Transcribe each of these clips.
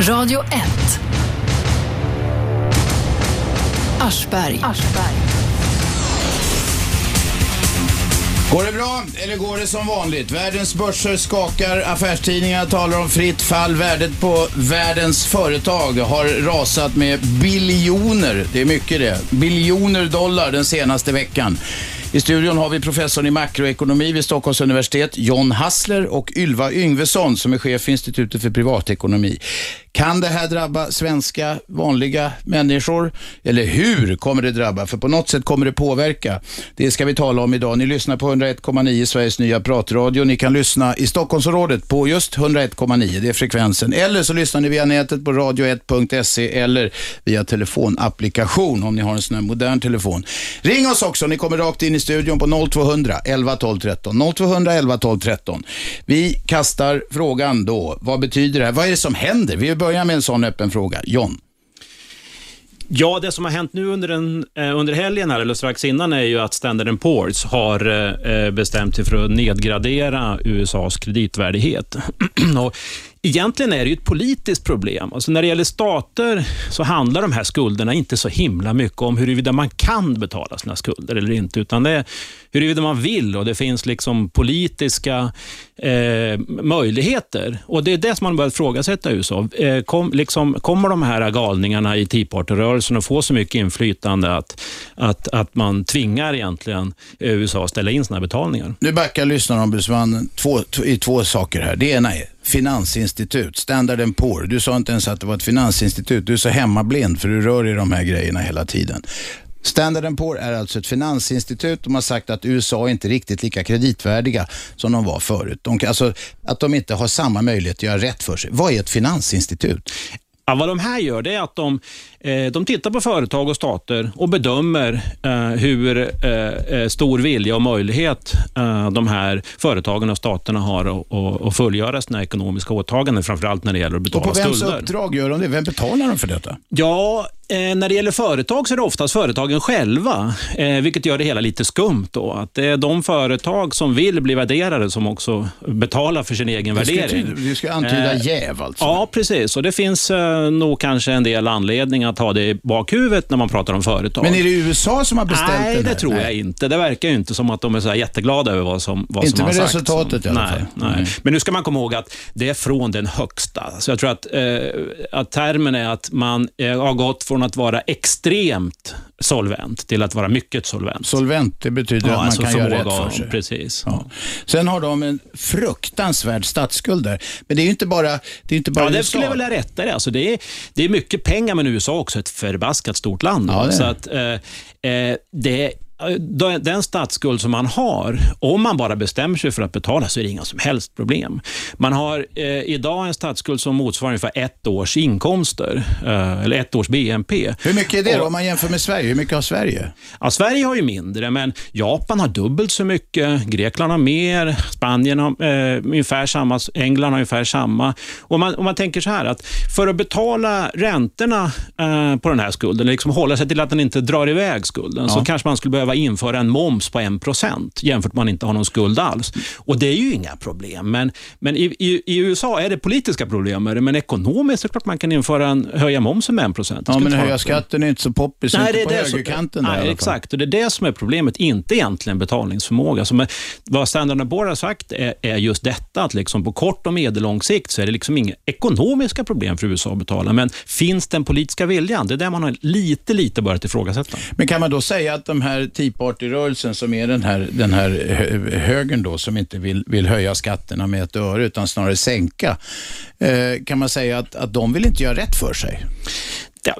Radio 1. Aschberg. Går det bra eller går det som vanligt? Världens börser skakar, affärstidningar talar om fritt fall. Värdet på världens företag har rasat med biljoner, det är mycket det, biljoner dollar den senaste veckan. I studion har vi professorn i makroekonomi vid Stockholms universitet, John Hassler och Ylva Yngvesson som är chef för Institutet för privatekonomi. Kan det här drabba svenska vanliga människor? Eller hur kommer det drabba? För på något sätt kommer det påverka. Det ska vi tala om idag. Ni lyssnar på 101,9 Sveriges nya pratradio. Ni kan lyssna i Stockholmsområdet på just 101,9, det är frekvensen. Eller så lyssnar ni via nätet på radio1.se eller via telefonapplikation om ni har en sån här modern telefon. Ring oss också, ni kommer rakt in i studion på 0200 11 12 13. 0200 11 12 13. Vi kastar frågan då, vad betyder det här? Vad är det som händer? Vi börjar med en sån öppen fråga. John. Ja, det som har hänt nu under, en, eh, under helgen, här, eller strax innan, är ju att Standard Poor's har eh, eh, bestämt sig för att nedgradera USAs kreditvärdighet. och Egentligen är det ju ett politiskt problem. Alltså när det gäller stater så handlar de här skulderna inte så himla mycket om huruvida man kan betala sina skulder eller inte, utan det är huruvida man vill och det finns liksom politiska eh, möjligheter. Och Det är det som man börjat ifrågasätta i USA. Eh, kom, liksom, kommer de här galningarna i Tea Party-rörelsen att få så mycket inflytande att, att, att man tvingar egentligen USA att ställa in sina betalningar? Nu backar lyssnarombudsmannen två, i två saker här. Det ena är finansinstitut, Standard Poor. Du sa inte ens att det var ett finansinstitut. Du är så hemmablind för du rör i de här grejerna hela tiden. Standard Poor är alltså ett finansinstitut. De har sagt att USA är inte riktigt lika kreditvärdiga som de var förut. De, alltså, att de inte har samma möjlighet att göra rätt för sig. Vad är ett finansinstitut? Ja, vad de här gör det är att de, de tittar på företag och stater och bedömer eh, hur eh, stor vilja och möjlighet de här företagen och staterna har att, fullgöra sina ekonomiska åtaganden, framförallt när det gäller att betala. Och på vems skulder. uppdrag gör de det? Vem betalar de för detta? Ja, Eh, när det gäller företag så är det oftast företagen själva, eh, vilket gör det hela lite skumt. Då. Att det är de företag som vill bli värderade som också betalar för sin egen värdering. Du ska antyda eh, jäv alltså? Ja, precis. Och det finns eh, nog kanske en del anledning att ha det i bakhuvudet när man pratar om företag. Men är det USA som har beställt Nej, den här? det tror nej. jag inte. Det verkar ju inte som att de är så jätteglada över vad som, vad inte som har sagts. Inte med resultatet i alla nej, fall. Nej. Mm. Men nu ska man komma ihåg att det är från den högsta. Så jag tror att, eh, att termen är att man eh, har gått från att vara extremt solvent till att vara mycket solvent. Solvent, det betyder ja, att man alltså kan göra rätt för sig. Precis. Ja. Sen har de en fruktansvärd statsskuld där. Men det är ju inte bara, det är inte bara ja, USA. Det skulle jag vilja rätta det. Alltså det, är, det är mycket pengar, men USA är också ett förbaskat stort land. Ja, så att, eh, eh, det den statsskuld som man har, om man bara bestämmer sig för att betala så är det inga som helst problem. Man har eh, idag en statsskuld som motsvarar ungefär ett års inkomster, eh, eller ett års BNP. Hur mycket är det då, om man jämför med Sverige? Hur mycket har Sverige? Ja, Sverige har ju mindre, men Japan har dubbelt så mycket, Grekland har mer, Spanien har eh, ungefär samma, England har ungefär samma. Och man, om man tänker så här, att för att betala räntorna eh, på den här skulden, liksom hålla sig till att den inte drar iväg skulden, ja. så kanske man skulle behöva behöva införa en moms på 1 jämfört med att man inte har någon skuld alls. Och Det är ju inga problem. Men, men i, i, i USA är det politiska problem med det, men ekonomiskt är det klart man kan införa en, höja momsen med 1 Ja, men höja skatten är inte så poppis, nej, inte på högerkanten. Så, där, nej, exakt. Och det är det som är problemet, inte egentligen betalningsförmåga. Som är, vad Standard Poor har sagt är, är, just detta, att liksom på kort och medellång sikt så är det liksom inga ekonomiska problem för USA att betala, men finns den politiska viljan? Det är det man har lite, lite börjat ifrågasätta. Men kan man då säga att de här Tea Party-rörelsen som är den här, den här högern då som inte vill, vill höja skatterna med ett öre utan snarare sänka. Eh, kan man säga att, att de vill inte göra rätt för sig? Ja,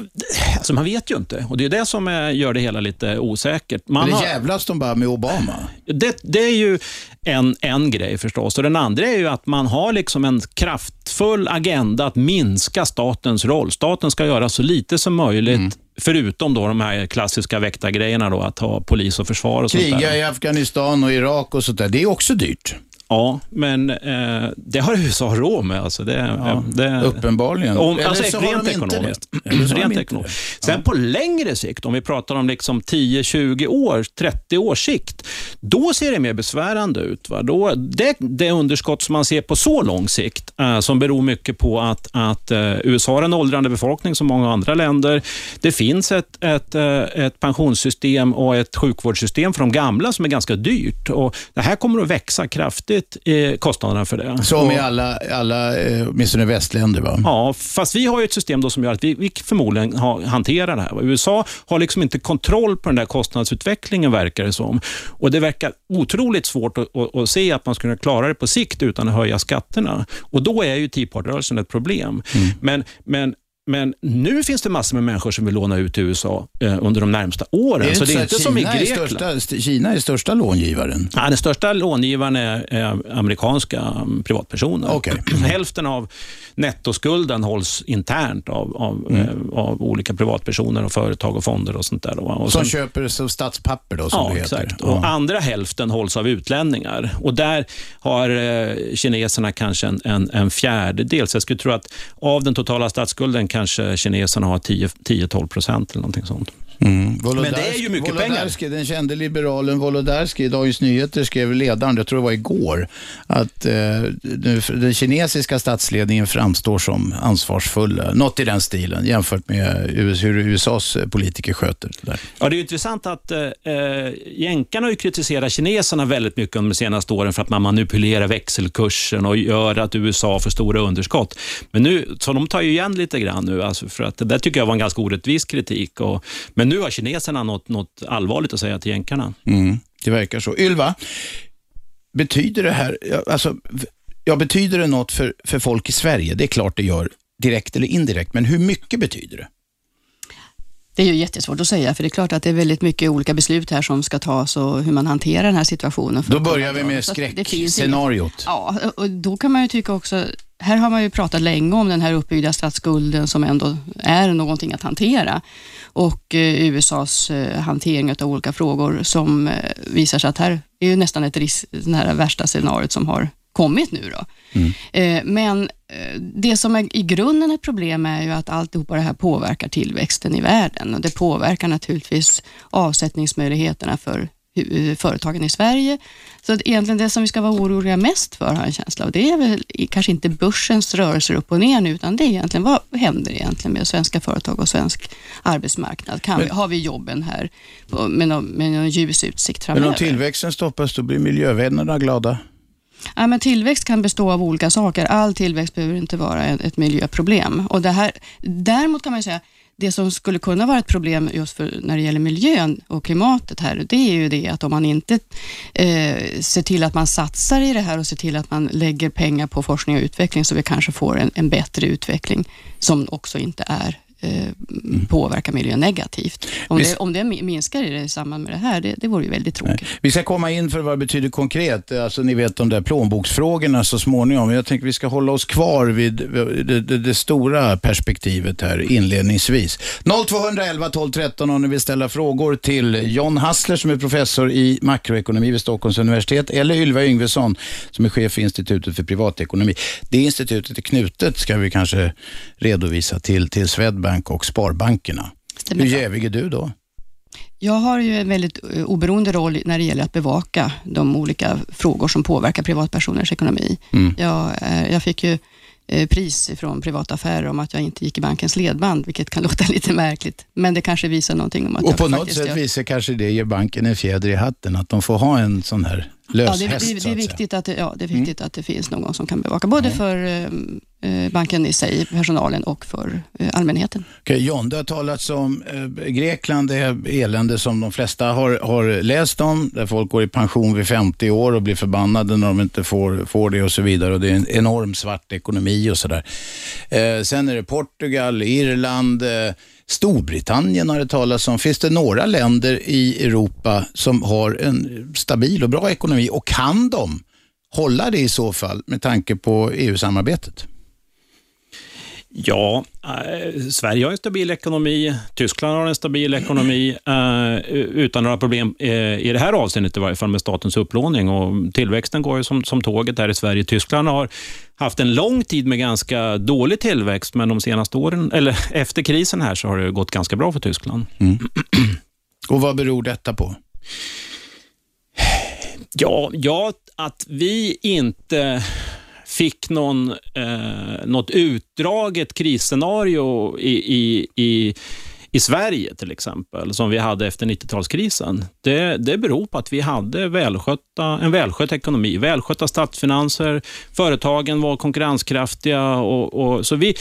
alltså man vet ju inte och det är det som är, gör det hela lite osäkert. Man Eller jävlas de bara med Obama? Det, det, är ju en, en grej förstås. Och Den andra är ju att man har liksom en kraftfull agenda att minska statens roll. Staten ska göra så lite som möjligt mm. Förutom då de här klassiska väktargrejerna, då, att ha polis och försvar och Kriga sånt där. i Afghanistan och Irak och sånt där. Det är också dyrt. Ja, men eh, det har USA råd med. Alltså det, Ja, det, uppenbarligen. Om, Eller alltså, så har rent de inte ekonomiskt. det. Eller så har de rent inte ekonomiskt. det. Sen på längre sikt, om vi pratar om liksom 10, 20 år, 30 års sikt, då ser det mer besvärande ut. Va? Då, det, det underskott som man ser på så lång sikt, eh, som beror mycket på att, att eh, USA har en åldrande befolkning som många andra länder. Det finns ett, ett, eh, ett pensionssystem och ett sjukvårdssystem för de gamla som är ganska dyrt. Och det här kommer att växa kraftigt, eh, kostnaderna för det. Som i alla, alla eh, åtminstone västländer va? Ja, fast vi har ju ett system då som gör att vi, vi förmodligen ha, hanterar det här. USA har liksom inte kontroll på den där kostnadsutvecklingen, verkar det som. Och Det verkar otroligt svårt att, att, att se att man skulle klara det på sikt utan att höja skatterna. Och Då är ju Tea Party-rörelsen ett problem. Men, men men nu finns det massor med människor som vill låna ut till USA eh, under de närmsta åren. så det är inte inte som i Kina är Grekland. Största, st- Kina är största långivaren. Ja, den största långivaren är, är amerikanska mm, privatpersoner. Okej. Hälften av nettoskulden hålls internt av, av, Mm. eh, av olika privatpersoner, och företag och fonder och sånt där. Och Som sen- köper som statspapper då, som Ja, det heter. exakt. Och andra hälften hålls av utlänningar. Och där har eh, kineserna kanske en, en, en fjärdedel. Så jag skulle tro att av den totala statsskulden kanske kineserna har 10-12 procent eller någonting sånt. Mm. Men det är ju mycket Wolodarski, Den kände liberalen Wolodarski i Dagens Nyheter skrev ledaren, jag tror det var igår, att eh, nu, den kinesiska statsledningen framstår som ansvarsfull. Något i den stilen jämfört med hur USAs politiker sköter det där. Ja, det är ju intressant att eh, eh, jänkarna har ju kritiserat kineserna väldigt mycket under de senaste åren för att man manipulerar växelkursen och gör att USA får stora underskott. Men nu, så de tar ju igen lite grann nu, alltså för att det där tycker jag var en ganska orättvis kritik. Och, men nu har kineserna något, något allvarligt att säga till jänkarna. Mm, det verkar så. Ylva, betyder det här, ja, alltså, ja, betyder det något för, för folk i Sverige? Det är klart det gör, direkt eller indirekt, men hur mycket betyder det? Det är ju jättesvårt att säga, för det är klart att det är väldigt mycket olika beslut här som ska tas och hur man hanterar den här situationen. Då börjar vi med skräckscenariot. Ja, och då kan man ju tycka också, här har man ju pratat länge om den här uppbyggda statsskulden som ändå är någonting att hantera och eh, USAs eh, hantering av olika frågor som eh, visar sig att här är ju nästan ett risk, det här värsta scenariot som har kommit nu. Då. Eh, men det som är i grunden ett problem är ju att alltihopa det här påverkar tillväxten i världen och det påverkar naturligtvis avsättningsmöjligheterna för företagen i Sverige. Så att egentligen det som vi ska vara oroliga mest för, har jag en känsla av, det är väl kanske inte börsens rörelser upp och ner nu, utan det är egentligen vad händer egentligen med svenska företag och svensk arbetsmarknad? Kan vi, har vi jobben här med någon, med någon ljus utsikt Men framöver? om tillväxten stoppas, då blir miljövännerna glada. Ja, men tillväxt kan bestå av olika saker. All tillväxt behöver inte vara ett, ett miljöproblem. Och det här, däremot kan man säga, det som skulle kunna vara ett problem just för, när det gäller miljön och klimatet här, det är ju det att om man inte eh, ser till att man satsar i det här och ser till att man lägger pengar på forskning och utveckling, så vi kanske får en, en bättre utveckling som också inte är eh, påverkar miljön negativt. Om det, om det minskar i, det, i samband med det här, det, det vore ju väldigt tråkigt. Vi ska komma in för vad det betyder konkret. Alltså, ni vet de där plånboksfrågorna så småningom. Jag tänker vi ska hålla oss kvar vid det, det, det stora perspektivet här inledningsvis. 0211 12 13 om ni vill ställa frågor till John Hassler som är professor i makroekonomi vid Stockholms universitet eller Ylva Yngvesson som är chef för Institutet för privatekonomi. Det institutet är knutet, ska vi kanske redovisa, till, till Swedbank och Sparbankerna. Stämmer Hur jävig är du då? Jag har ju en väldigt eh, oberoende roll när det gäller att bevaka de olika frågor som påverkar privatpersoners ekonomi. Mm. Jag, eh, jag fick ju eh, pris från privata affärer om att jag inte gick i bankens ledband, vilket kan låta lite märkligt, men det kanske visar någonting om att Och jag på något sätt gör- visar kanske det ger banken en fjäder i hatten, att de får ha en sån här lös Ja, det, häst. det, det, är. Mm. viktigt att det, ja, det är viktigt att det finns någon som kan bevaka, både för eh, eh, banken i sig, personalen och för eh, allmänheten. Okej, John, det har talats om eh, Grekland, det elände som de flesta har, har läst om, där folk går i pension vid 50 år och blir förbannade när de inte får, får det och så vidare. Och det är en enorm svart ekonomi och sådär. Eh, sen är det Portugal, Irland, eh, Storbritannien har det talats om. Finns det några länder i Europa som har en stabil och bra ekonomi och kan de hålla det i så fall med tanke på EU-samarbetet? Ja, eh, Sverige har en stabil ekonomi, Tyskland har en stabil ekonomi eh, utan några problem eh, i det här avseendet i varje fall med statens upplåning. Och tillväxten går ju som, som tåget här i Sverige. Tyskland har haft en lång tid med ganska dålig tillväxt, men de senaste åren, eller efter krisen här, så har det gått ganska bra för Tyskland. Mm. Och vad beror detta på? Ja, ja, att vi inte fick någon, eh, något utdraget krisscenario i, i, i, i Sverige till exempel, som vi hade efter 90-talskrisen. Det, det beror på att vi hade välskötta, en välskött ekonomi, välskötta statsfinanser, företagen var konkurrenskraftiga. Och, och, så vi,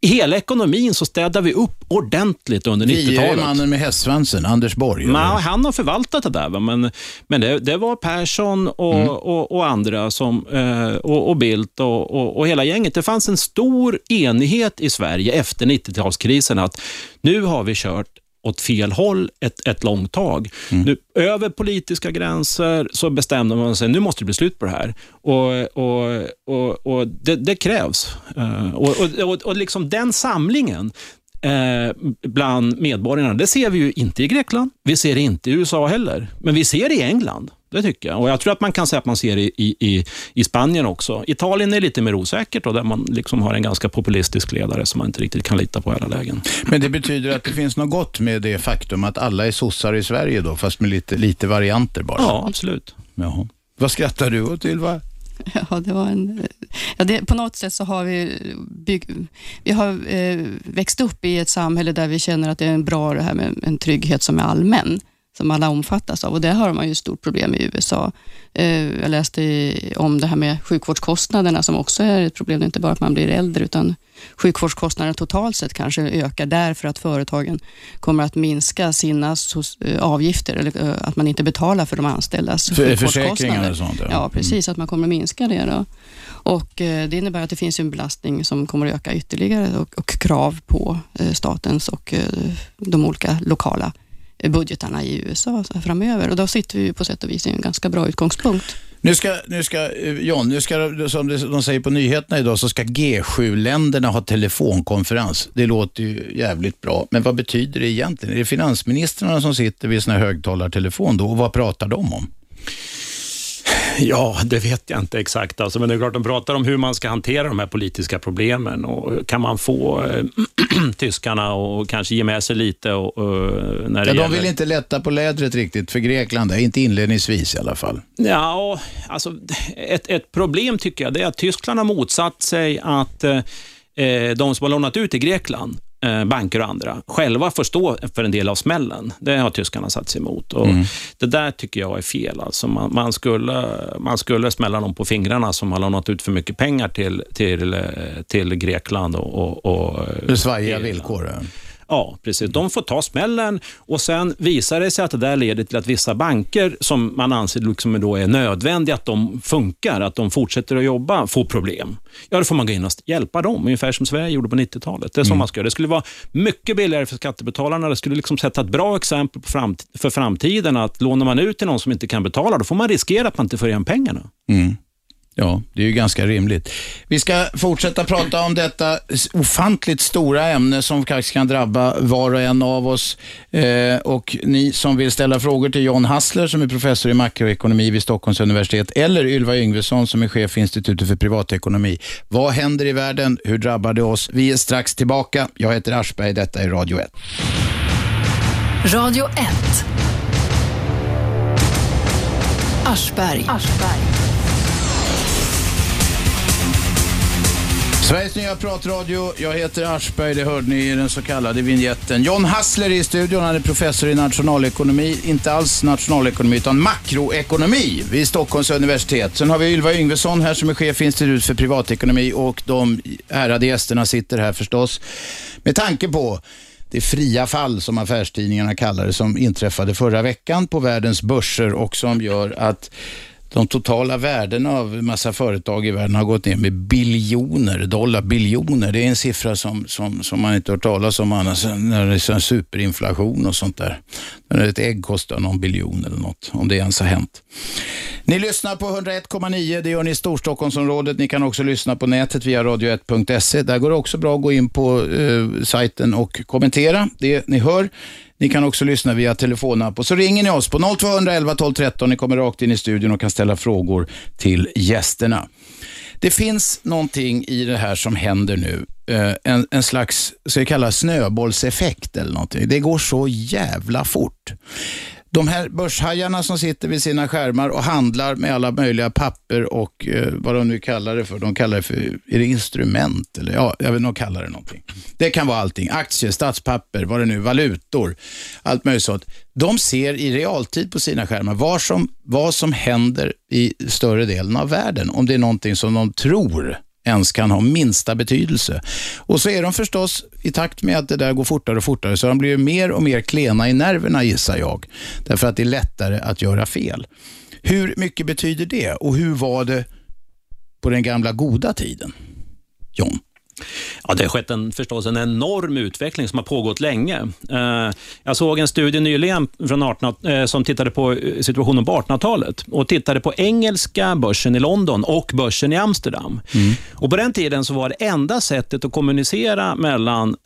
i hela ekonomin så städade vi upp ordentligt under 90-talet. Vi är mannen med hästsvansen, Anders Borg. Nej, han har förvaltat det där. Men, men det, det var Persson och, mm. och, och, andra, som, eh, och, och Bildt och, och, och, hela gänget. Det fanns en stor enighet i Sverige efter 90-talskrisen att nu har vi kört åt fel håll ett, ett långt tag. Mm. Nu, över politiska gränser så bestämde man sig, nu måste det bli slut på det här. Och, och, och, och det, det, krävs. Uh, och, och, och, liksom den samlingen, eh, bland medborgarna. Det ser vi ju inte i Grekland, vi ser det inte i USA heller, men vi ser det i England. Det tycker jag. Och Jag tror att man kan säga att man ser det i, i, i Spanien också. Italien är lite mer osäkert, och där man liksom har en ganska populistisk ledare som man inte riktigt kan lita på i alla lägen. Men det betyder att det finns något gott med det faktum att alla är sossar i Sverige då, fast med lite, lite varianter bara? Ja, absolut. Jaha. Vad skrattar du åt, Ylva? Ja, det var en... Ja, det, på något sätt så har vi, bygg, vi har eh, växt upp i ett samhälle där vi känner att det är bra det här med en trygghet som är allmän som alla omfattas av och det har man ju stort problem i USA. Eh, jag läste om det här med sjukvårdskostnaderna som också är ett problem, inte bara att man blir äldre utan sjukvårdskostnaderna totalt sett kanske ökar därför att företagen kommer att minska sina eh, avgifter eller eh, att man inte betalar för de anställdas för, sjukvårdskostnader. Och sånt, ja. ja, precis, mm. att man kommer att minska det. Då. Och Det innebär att det finns en belastning som kommer att öka ytterligare och, och krav på statens och de olika lokala budgetarna i USA framöver. Och då sitter vi på sätt och vis i en ganska bra utgångspunkt. Nu ska, nu ska, eh, John, nu ska, som de säger på nyheterna idag, så ska G7-länderna ha telefonkonferens. Det låter ju jävligt bra, men vad betyder det egentligen? Är det finansministrarna som sitter vid sina högtalartelefon då och vad pratar de om? Ja, det vet jag inte exakt. Alltså, men det är klart, de pratar om hur man ska hantera de här politiska problemen. Och kan man få äh, tyskarna och kanske ge med sig lite? Och, och när ja. De vill inte lätta på lädret riktigt för Grekland, inte inledningsvis i alla fall. Ja, alltså, ett, ett problem tycker jag det är att Tyskland har motsatt sig att eh, de som har lånat ut till Grekland Eh, banker och andra själva får stå för en del av smällen. Det har tyskarna satt sig emot. Och mm. Det där tycker jag är fel. Alltså man, man, skulle, man skulle smälla dem på fingrarna som har lånat ut för mycket pengar till, till, eh, till Grekland. Och, och, och Svajiga villkor. Ja, precis. De får ta smällen och sen visar det sig att det där leder till att vissa banker som man anser liksom då är nödvändiga att de funkar, att de fortsätter att jobba, får problem. Ja, då får man gå in och hjälpa dem, ungefär som Sverige gjorde på 90-talet. Det är så mm. man ska göra. Det skulle vara mycket billigare för skattebetalarna. Det skulle liksom sätta ett bra exempel för framtiden att lånar man ut till någon som inte kan betala, då får man riskera att man inte får igen pengarna. Mm. Ja, det är ju ganska rimligt. Vi ska fortsätta prata om detta ofantligt stora ämne som kanske kan drabba var och en av oss. Eh, och ni som vill ställa frågor till John Hassler som är professor i makroekonomi vid Stockholms universitet eller Ylva Yngvesson som är chef för Institutet för privatekonomi. Vad händer i världen? Hur drabbar det oss? Vi är strax tillbaka. Jag heter Aschberg. Detta är Radio 1. Radio 1. Aschberg. Aschberg. Sveriges nya pratradio. Jag heter Aschberg, det hörde ni i den så kallade vignetten. John Hassler är i studion, han är professor i nationalekonomi. Inte alls nationalekonomi, utan makroekonomi vid Stockholms universitet. Sen har vi Ylva Yngvesson här som är chef för Institut för privatekonomi och de ärade gästerna sitter här förstås. Med tanke på det fria fall, som affärstidningarna kallar det, som inträffade förra veckan på världens börser och som gör att de totala värdena av en massa företag i världen har gått ner med biljoner dollar. Biljoner, det är en siffra som, som, som man inte hört talas om annars när det är superinflation och sånt där. När ett ägg kostar någon biljon eller något, om det ens har hänt. Ni lyssnar på 101,9. Det gör ni i Storstockholmsområdet. Ni kan också lyssna på nätet via radio1.se. Där går det också bra att gå in på eh, sajten och kommentera det ni hör. Ni kan också lyssna via telefonapp och så ringer ni oss på 0211 12 13. Ni kommer rakt in i studion och kan ställa frågor till gästerna. Det finns någonting i det här som händer nu. Eh, en, en slags, ska vi kalla snöbollseffekt eller någonting. Det går så jävla fort. De här börshajarna som sitter vid sina skärmar och handlar med alla möjliga papper och eh, vad de nu kallar det för. De kallar det för, är det instrument? Eller, ja, jag vet inte, de kallar det någonting. Det kan vara allting. Aktier, statspapper, vad det nu valutor, allt möjligt sånt. De ser i realtid på sina skärmar vad som, vad som händer i större delen av världen. Om det är någonting som de tror ens kan ha minsta betydelse. Och så är de förstås, i takt med att det där går fortare och fortare, så de blir mer och mer klena i nerverna gissar jag. Därför att det är lättare att göra fel. Hur mycket betyder det och hur var det på den gamla goda tiden? John? Ja, det har skett en, förstås en enorm utveckling som har pågått länge. Eh, jag såg en studie nyligen från 18, eh, som tittade på eh, situationen på 1800-talet och tittade på engelska börsen i London och börsen i Amsterdam. Mm. Och På den tiden så var det enda sättet att kommunicera mellan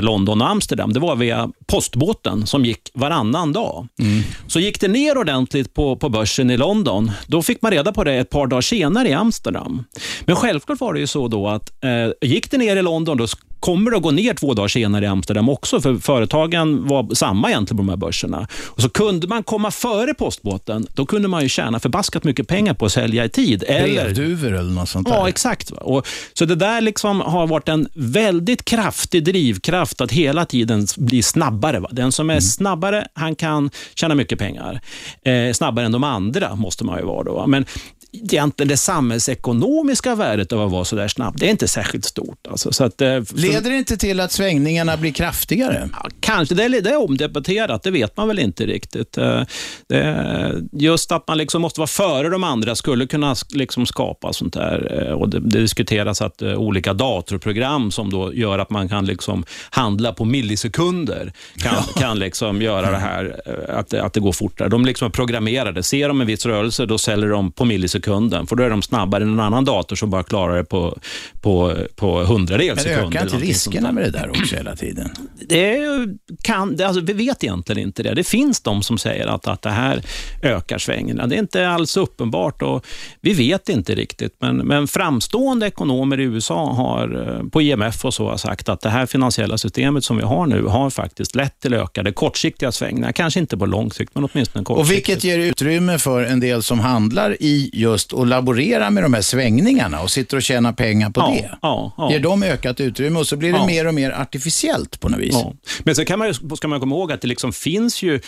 London och Amsterdam, det var via postbåten som gick varannan dag. Mm. Så gick det ner ordentligt på, på börsen i London, då fick man reda på det ett par dagar senare i Amsterdam. Men självklart var det ju så då att gick det ner i London, då kommer det att gå ner två dagar senare i Amsterdam också, för företagen var samma egentligen på de här börserna. Och så kunde man komma före postbåten, då kunde man ju tjäna förbaskat mycket pengar på att sälja i tid. Brevduvor eller något sånt där. Ja, exakt. Och, så det där liksom har varit en väldigt kraftig drivkraft att hela tiden bli snabbare. Va? Den som är mm. snabbare, han kan tjäna mycket pengar. Eh, snabbare än de andra måste man ju vara då. Va? Men egentligen det samhällsekonomiska värdet av att vara så där snabb, det är inte särskilt stort. Alltså, så att, eh, Leder det inte till att svängningarna blir kraftigare? Ja, kanske, det är, det är omdebatterat, det vet man väl inte riktigt. Eh, det, just att man liksom måste vara före de andra skulle kunna liksom skapa sånt där. Eh, och det, det diskuteras att olika datorprogram som då gör att man kan liksom handla på millisekunder kan, kan liksom göra det här, att, att det går fortare. De liksom är programmerade. Ser de en viss rörelse, då säljer de på millisekunder sekunden, för då är de snabbare än en annan dator som bara klarar det på, på, på hundradels sekund. Men ökar inte riskerna med det där också hela tiden? Det kan, det, alltså, vi vet egentligen inte det. Det finns de som säger att, att det här ökar svängarna. Det är inte alls uppenbart och vi vet inte riktigt. Men, men framstående ekonomer i USA har eh, på IMF och så har sagt att det här finansiella systemet som vi har nu har faktiskt lett till ökade kortsiktiga svängningar. Kanske inte på lång sikt, men åtminstone kortsiktigt. Och vilket ger utrymme för en del som handlar i just att laborera med de här svängningarna och sitter och tjänar pengar på ja, det. Ja, ja. Ger dem ökat utrymme och så blir det ja. mer och mer artificiellt på något vis. Ja. Men så kan man ska man komma ihåg att det liksom finns ju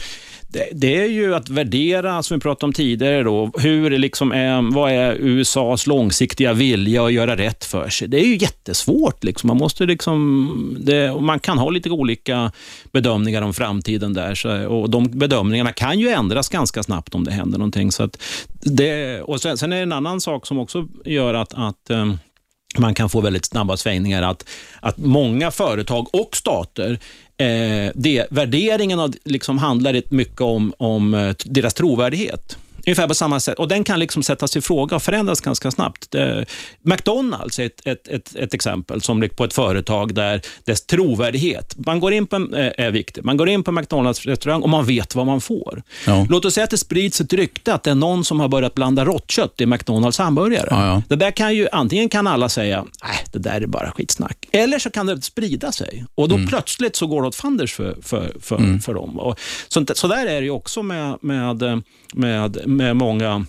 det, det, är ju att värdera, som vi pratade om tidigare, då, hur liksom är, vad är USAs långsiktiga vilja att göra rätt för sig. Det är ju jättesvårt. Liksom. Man, måste liksom, det, man kan ha lite olika bedömningar om framtiden där. Så, och De bedömningarna kan ju ändras ganska snabbt om det händer någonting. Så det, och sen, sen, är det en annan sak som också gör att, att eh, man kan få väldigt snabba svängningar, att, att många företag och stater Eh, det, värderingen av, liksom handlar mycket om, om eh, deras trovärdighet. Ungefär på samma sätt. Och den kan liksom sättas i fråga och förändras ganska snabbt. McDonalds är ett, ett, ett, ett exempel som på ett företag där dess trovärdighet, man går in på, eh, är viktig. Man går in på McDonalds restaurang och man vet vad man får. Ja. Låt oss säga att det sprids ett rykte att det är någon som har börjat blanda råttkött i McDonalds hamburgare. Ja, ja. Det där kan ju, antingen kan alla säga, nej, det där är bara skitsnack. Eller så kan det sprida sig och då mm. plötsligt så går det åt fanders för, för, för, mm. för dem. Och så, så där är det också med, med, med med många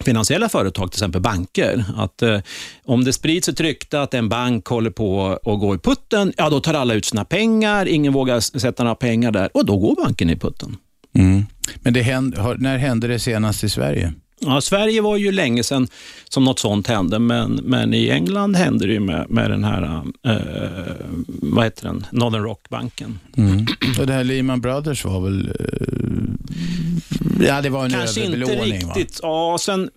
finansiella företag, till exempel banker, att eh, om det sprids ett rykte att en bank håller på att gå i putten, ja då tar alla ut sina pengar, ingen vågar sätta några pengar där och då går banken i putten. Mm. Men händer, när hände det senast i Sverige? Ja, Sverige var ju länge sedan som något sånt hände, men, men i England hände det med, med den här, eh, vad heter den, Northern Rock-banken. Mm. Och det här Lehman Brothers var väl, eh, ja det var en Kanske inte riktigt, va? ja sen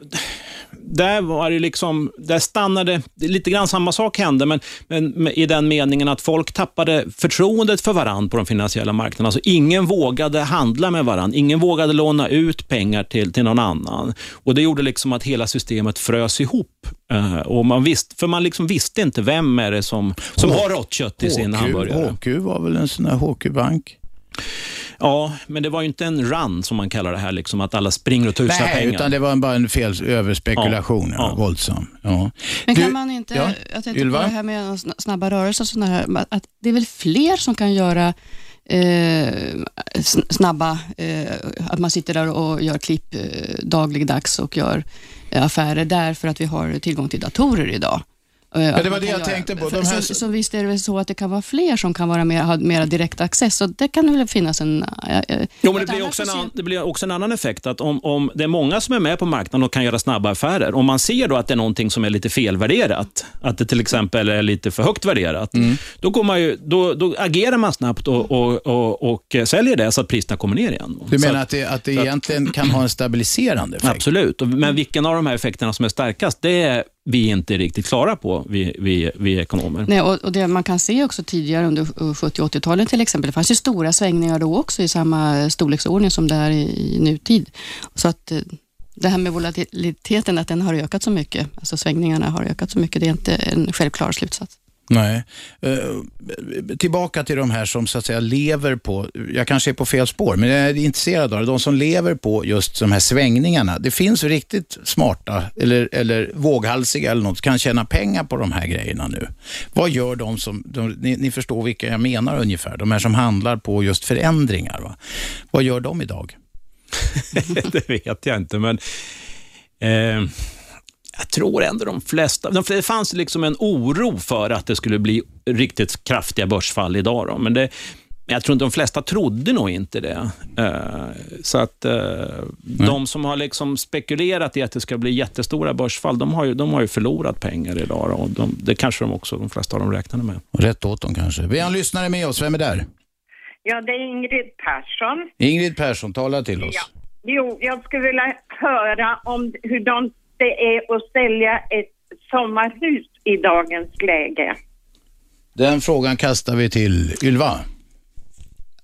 där var det liksom, där stannade, lite grann samma sak hände, men, men i den meningen att folk tappade förtroendet för varandra på de finansiella marknaderna. Alltså ingen vågade handla med varandra, ingen vågade låna ut pengar till, till någon annan. Och Det gjorde liksom att hela systemet frös ihop. Uh, och man visste, för man liksom visste inte vem är det som, som har rått kött i sin hamburgare. HQ var väl en sån där HQ-bank? Ja, men det var ju inte en run som man kallar det här, liksom, att alla springer och tar ut Nej, pengar. utan det var bara en fel överspekulation, ja, ja. våldsam. Ja. Men kan du, man inte, ja, jag tänkte Ylva? på det här med snabba rörelser, sådana här, att det är väl fler som kan göra eh, snabba, eh, att man sitter där och gör klipp eh, dagligdags och gör eh, affärer därför att vi har tillgång till datorer idag. Eh, ja, det var det jag göra. tänkte på. De här... så, så, visst är det väl så att det kan vara fler som kan vara mer, ha mer direkt access. Och det kan väl finnas en... Äh, jo, men det blir, också en, an, det blir också en annan effekt. att om, om det är många som är med på marknaden och kan göra snabba affärer, om man ser då att det är någonting som är lite felvärderat, att det till exempel är lite för högt värderat, mm. då, går man ju, då, då agerar man snabbt och, och, och, och, säljer det så att priserna kommer ner igen. Du menar att, det, att det egentligen att, kan ha en stabiliserande effekt? Absolut, men vilken av de här effekterna som är starkast, det är vi inte är riktigt klara på, vi, vi, vi ekonomer. Nej, och, och det man kan se också tidigare under 70 och 80-talet till exempel, det fanns ju stora svängningar då också i samma storleksordning som det är i, i nutid. Så att eh, det här med volatiliteten, att den har ökat så mycket, alltså svängningarna har ökat så mycket, det är inte en självklar slutsats. Nej. Eh, tillbaka till de här som så att säga lever på, jag kanske är på fel spår, men jag är intresserad av det. De som lever på just de här svängningarna. Det finns riktigt smarta eller, eller våghalsiga eller något, kan tjäna pengar på de här grejerna nu. Vad gör de som, de, ni, ni, förstår vilka jag menar ungefär, de här som handlar på just förändringar. Va? Vad gör de idag? det vet jag inte, men eh jag tror ändå de flesta, det fanns liksom en oro för att det skulle bli riktigt kraftiga börsfall idag. Då, men det, jag tror inte de flesta trodde nog inte det. Uh, så att uh, de som har liksom spekulerat i att det ska bli jättestora börsfall, de har ju, de har ju förlorat pengar idag. Och de, det kanske de också, de flesta av dem räknade med. Rätt åt dem kanske. Vi har en lyssnare med oss. Vem är där? Ja, det är Ingrid Persson. Ingrid Persson, tala till oss. Ja. Jo, jag skulle vilja höra om hur de det är att sälja ett sommarhus i dagens läge? Den frågan kastar vi till Ylva.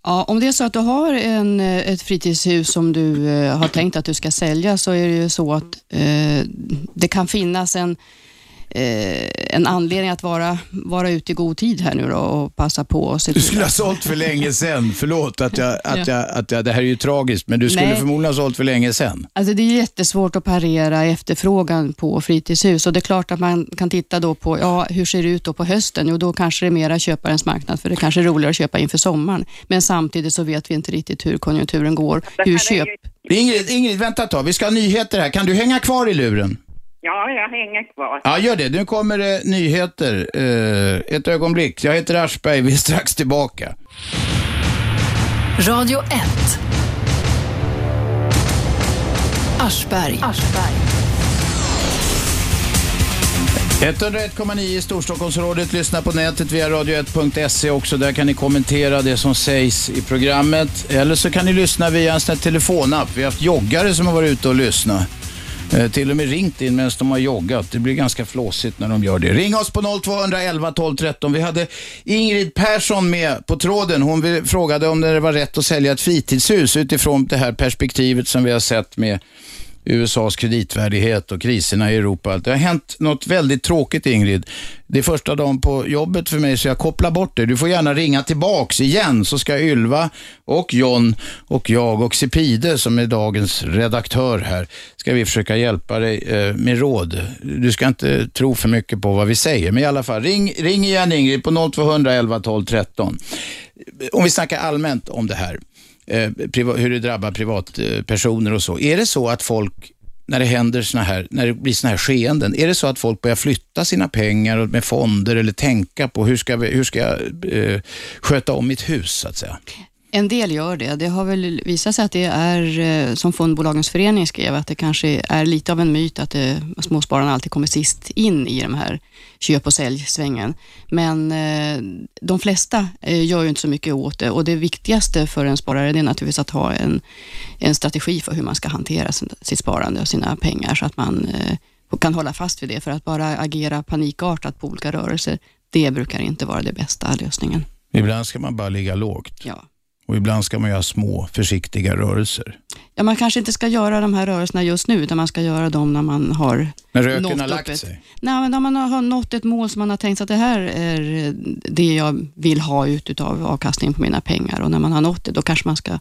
Ja, om det är så att du har en, ett fritidshus som du eh, har tänkt att du ska sälja så är det ju så att eh, det kan finnas en eh, en anledning att vara, vara ute i god tid här nu då och passa på. Och se du skulle ha sålt för länge sedan. Förlåt att jag, att jag, att jag, det här är ju tragiskt, men du skulle Nej. förmodligen ha sålt för länge sedan. Alltså det är jättesvårt att parera efterfrågan på fritidshus och det är klart att man kan titta då på, ja, hur ser det ut då på hösten? Jo, då kanske det är mera köparens marknad, för det kanske är roligare att köpa inför sommaren. Men samtidigt så vet vi inte riktigt hur konjunkturen går. Hur köp... Ingrid, Ingrid, vänta ett tag. Vi ska ha nyheter här. Kan du hänga kvar i luren? Ja, jag hänger kvar. Ja, gör det. Nu kommer det nyheter. Eh, ett ögonblick. Jag heter Aschberg. Vi är strax tillbaka. Radio 1. Aschberg. Aschberg. 101,9 i Storstockholmsrådet. Lyssna på nätet via radio1.se också. Där kan ni kommentera det som sägs i programmet. Eller så kan ni lyssna via en sån här telefonapp. Vi har haft joggare som har varit ute och lyssnat. Eh, till och med ringt in medan de har joggat. Det blir ganska flåsigt när de gör det. Ring oss på 0211 12 13. Vi hade Ingrid Persson med på tråden. Hon frågade om det var rätt att sälja ett fritidshus utifrån det här perspektivet som vi har sett med USAs kreditvärdighet och kriserna i Europa. Det har hänt något väldigt tråkigt Ingrid. Det är första dagen på jobbet för mig så jag kopplar bort det. Du får gärna ringa tillbaks igen så ska Ylva och John och jag och Sipide som är dagens redaktör här ska vi försöka hjälpa dig eh, med råd. Du ska inte tro för mycket på vad vi säger men i alla fall ring, ring igen Ingrid på 0200 12 13. Om vi snackar allmänt om det här eh, hur det drabbar privatpersoner och så. Är det så att folk när det händer såna här, när det blir såna här skeenden, är det så att folk börjar flytta sina pengar med fonder eller tänka på hur ska, vi, hur ska jag eh, sköta om mitt hus så att säga? En del gör det. Det har väl visat sig att det är, eh, som Fondbolagens förening skrev, att det kanske är lite av en myt att det, småspararna alltid kommer sist in i de här köp och säljsvängen. Men eh, de flesta eh, gör ju inte så mycket åt det och det viktigaste för en sparare är naturligtvis att ha en, en strategi för hur man ska hantera sitt sparande och sina pengar så att man kan hålla fast vid det. För att bara agera panikartat på olika rörelser, det brukar inte vara det bästa lösningen. Ibland ska man bara ligga lågt. Ja. Och ibland ska man göra små, försiktiga rörelser. Ja, man kanske inte ska göra de här rörelserna just nu, utan man ska göra dem när man har När röken har lagt ett, sig. Nej, men när man har nått ett mål som man har tänkt att det här är det jag vill ha ut av avkastningen på mina pengar och när man har nått det, då kanske man ska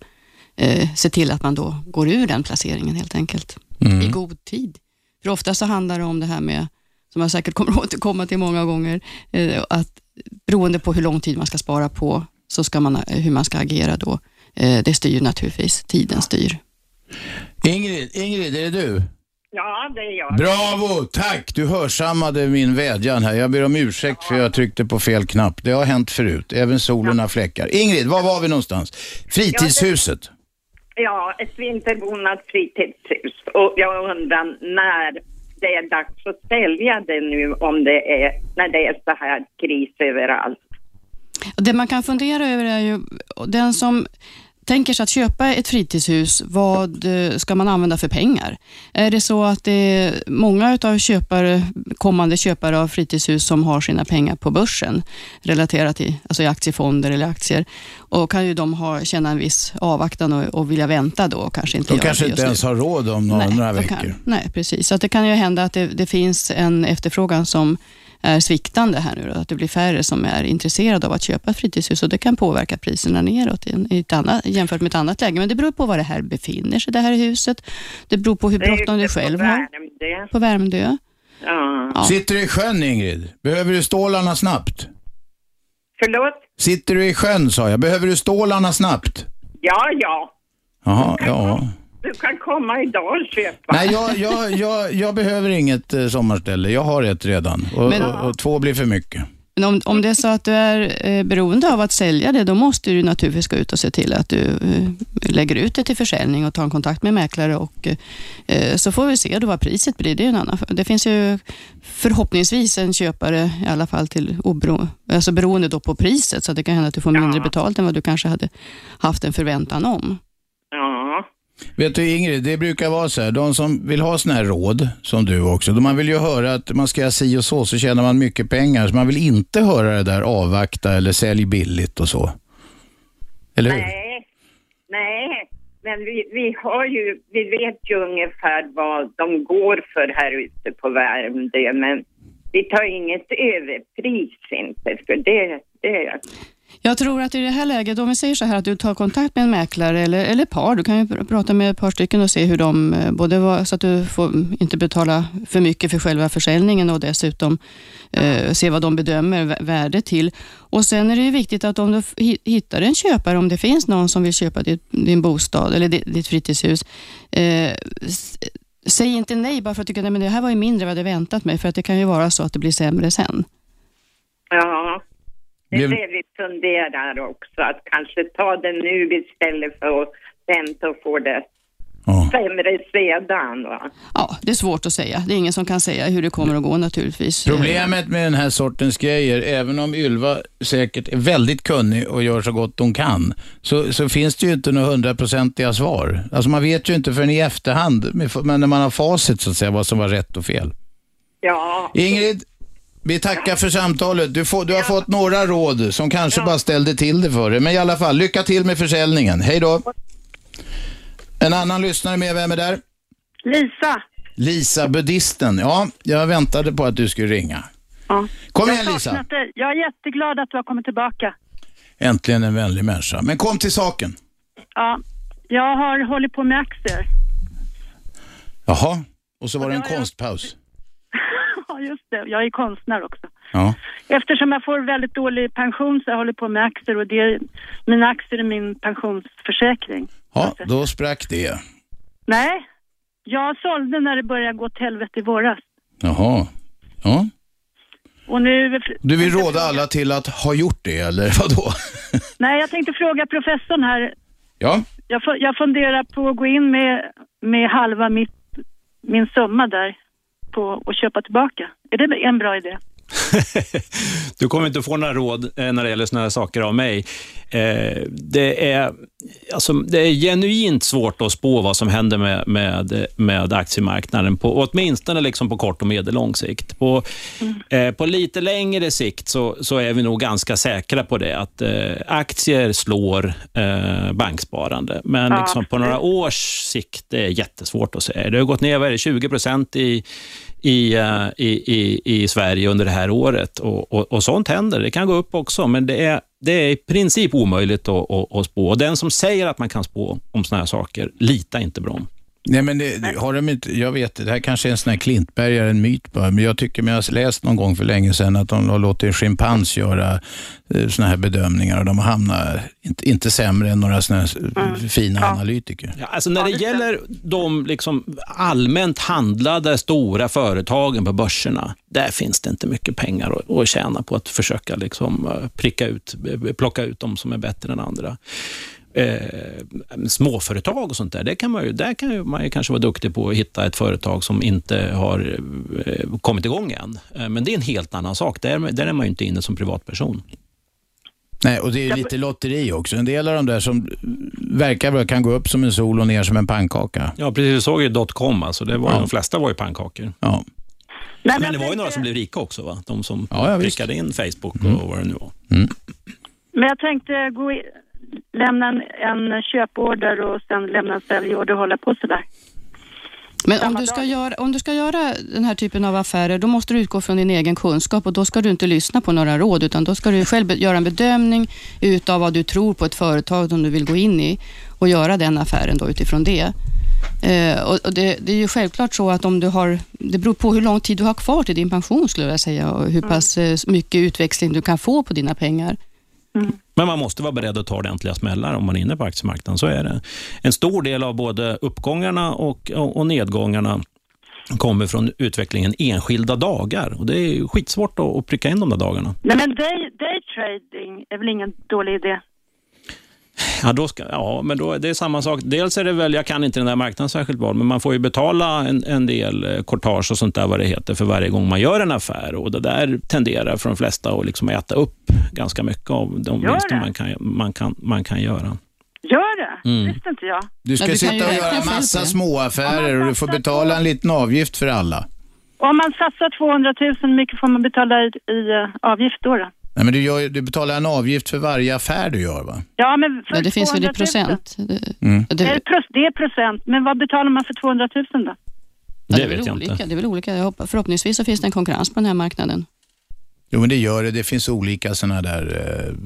eh, se till att man då går ur den placeringen helt enkelt Mm. i god tid. För ofta så handlar det om det här med, som jag säkert kommer att återkomma till många gånger, eh, att beroende på hur lång tid man ska spara på, så ska man, hur man ska agera då. Eh, det styr naturligtvis, tiden styr. Ingrid, Ingrid, är det du? Ja, det är jag. Bravo, tack! Du hörsammade min vädjan här. Jag ber om ursäkt för jag tryckte på fel knapp. Det har hänt förut. Även solen har fläckar. Ingrid, var var vi någonstans? Fritidshuset. Ja, ett vinterbonat fritidshus. Och jag undrar när det är dags att sälja det nu om det är, när det är så här kris överallt. Det man kan fundera över är ju, den som tänker sig att köpa ett fritidshus, vad eh, ska man använda för pengar? Är det så att det är många av köpare, kommande köpare av fritidshus som har sina pengar på börsen, relaterat till alltså i aktiefonder eller aktier, och kan ju de ha, känna en viss avvaktan och, och vilja vänta då och kanske inte De kanske inte ens nu. har råd om några, några de veckor. Kan, nej, precis. Så det kan ju hända att det, det finns en efterfrågan som är sviktande här nu. Då, att det blir färre som är intresserade av att köpa fritidshus och det kan påverka priserna neråt i, en, i ett annat, jämfört med ett annat läge. Men det beror på var det här befinner sig, det här huset. Det beror på hur bråttom du på själv har. Värmdö. På Värmdö. Ja. Ja. Sitter du i sjön, Ingrid? Behöver du stålarna snabbt? Förlåt? Sitter du i sjön, sa jag. Behöver du stålarna snabbt? Ja, ja. Jaha, ja. Du kan komma idag och köpa. Nej, jag, jag, jag, jag behöver inget eh, sommarställe. Jag har ett redan. Och, Men- och, och två blir för mycket. Men om, om det är så att du är eh, beroende av att sälja det, då måste du naturligtvis gå ut och se till att du eh, lägger ut det till försäljning och tar en kontakt med mäklare och eh, så får vi se då vad priset blir. Det, är en annan. det finns ju förhoppningsvis en köpare i alla fall till obero, alltså beroende då på priset, så att det kan hända att du får mindre betalt än vad du kanske hade haft en förväntan om. Vet du Ingrid, det brukar vara så här, de som vill ha sådana här råd, som du också, då man vill ju höra att man ska göra si och så, så tjänar man mycket pengar. Så man vill inte höra det där avvakta eller sälj billigt och så. Eller hur? Nej, nej. Men vi, vi har ju, vi vet ju ungefär vad de går för här ute på Värmdö, men vi tar inget överpris inte, för det, det jag tror att i det här läget, om vi säger så här att du tar kontakt med en mäklare eller, eller par, du kan ju prata med ett par stycken och se hur de, eh, både var, så att du får inte betala för mycket för själva försäljningen och dessutom eh, se vad de bedömer värdet till. Och Sen är det ju viktigt att om du hittar en köpare, om det finns någon som vill köpa ditt, din bostad eller ditt, ditt fritidshus, eh, säg inte nej bara för att du tycker att det här var ju mindre än vad jag hade väntat mig, för att det kan ju vara så att det blir sämre sen. Ja, det är det vi funderar också, att kanske ta det nu istället för att vänta och få det Ja. sämre sedan. Va? Ja, det är svårt att säga. Det är ingen som kan säga hur det kommer att gå naturligtvis. Problemet med den här sortens grejer, även om Ylva säkert är väldigt kunnig och gör så gott hon kan, så, så finns det ju inte några hundraprocentiga svar. Alltså man vet ju inte förrän i efterhand, men när man har facit så att säga, vad som var rätt och fel. Ja, Ingrid, vi tackar för samtalet. Du, får, du har fått några råd som kanske bara ställde till det för dig. Men i alla fall, lycka till med försäljningen. Hej då. En annan lyssnare med, vem är där? Lisa. Lisa, buddhisten. Ja, jag väntade på att du skulle ringa. Ja. Kom Jag igen Lisa. dig. Jag är jätteglad att du har kommit tillbaka. Äntligen en vänlig människa. Men kom till saken. Ja. Jag har hållit på med aktier. Jaha, och så var det en Ja, ja. konstpaus. Ja, just det. Jag är konstnär också. Ja. Eftersom jag får väldigt dålig pension så jag håller på med aktier och det är, mina aktier är min pensionsförsäkring. ja, då sprack det. Nej, jag sålde när det började gå åt helvete i våras. Jaha. Ja. Och nu... Du vill råda alla till att ha gjort det, eller vadå? Nej, jag tänkte fråga professorn här. Ja, Jag, jag funderar på att gå in med, med halva mitt, min summa där på att köpa tillbaka. Är det en bra idé? du kommer inte få några råd eh, när det gäller sådana här saker av mig. Eh, det, är, alltså, det är genuint svårt att spå vad som händer med, med, med aktiemarknaden, på, åtminstone liksom på kort och medellång sikt. På, mm. på lite längre sikt så, så är vi nog ganska säkra på det, att aktier slår banksparande. Men ja. liksom på några års sikt det är jättesvårt att säga. Det har gått ner vad det, 20 procent i, i, i, i, i Sverige under det här året. Och, och, och, sånt händer. Det kan gå upp också, men det är, det är i princip omöjligt att, att, att spå. Och den som säger att man kan spå om såna här saker, lita inte på dem. Nej, men det, har de inte, jag vet, det här kanske är en sån här Klintbergare, en myt bara, men jag tycker, men jag har läst någon gång för länge sedan att de har låtit en schimpans göra eh, såna här bedömningar och de har hamnat, inte, inte sämre än några såna här mm. fina ja. analytiker. Ja, alltså när det gäller de liksom allmänt handlade stora företagen på börserna, där finns det inte mycket pengar att, att tjäna på att försöka liksom eh, pricka ut, plocka ut de som är bättre än andra eh, småföretag och sånt där, det kan man ju, där kan man ju kanske vara duktig på att hitta ett företag som inte har eh, kommit igång än. Eh, men det är en helt annan sak. Där, där är man ju inte inne som privatperson. Nej, och det är lite lotteri också. En del av de där som verkar kan gå upp som en sol och ner som en pannkaka. Ja, precis. Du såg ju dotcom, alltså. det var, ja. de flesta var ju pannkakor. Ja. Men, men det var ju några som blev rika också, va? De som ja, prickade in Facebook och mm. vad det nu var. Mm. Men jag tänkte gå in, lämna en, en köporder och sen lämna en säljorder och hålla på sådär. Men om du, ska göra, om du ska göra den här typen av affärer, då måste du utgå från din egen kunskap och då ska du inte lyssna på några råd, utan då ska du själv göra en bedömning utav vad du tror på ett företag som du vill gå in i och göra den affären då utifrån det. Eh, och det, det, är ju självklart så att om du har, det beror på hur lång tid du har kvar till din pension skulle jag säga och hur mm. pass eh, mycket utväxling du kan få på dina pengar. Mm. Men man måste vara beredd att ta ordentliga smällar om man är inne på aktiemarknaden. Så är det. En stor del av både uppgångarna och, och nedgångarna kommer från utvecklingen enskilda dagar. Och Det är skitsvårt att, att pricka in de där dagarna. Nej, men day, day trading är väl ingen dålig idé? Ja, då ska, ja, men då, det är samma sak. Dels är det väl, jag kan inte den där marknaden särskilt bra, men man får ju betala en, en del eh, courtage och sånt där vad det heter för varje gång man gör en affär. Och Det där tenderar för de flesta att liksom äta upp ganska mycket av de gör vinster man kan, man, kan, man kan göra. Gör det? Mm. visste inte jag. Du ska du sitta och göra massa småaffärer och du får betala en liten avgift för alla. Om man satsar 200 000, hur mycket får man betala i, i uh, avgift då? då? Nej, men du, gör, du betalar en avgift för varje affär du gör va? Ja, men för ja, det finns väl i procent? Mm. Det, det, är procent, men vad betalar man för 200 000 då? Det, det vet jag olika. inte. Det är väl olika. Förhoppningsvis så finns det en konkurrens på den här marknaden. Jo, men det gör det. Det finns olika sådana där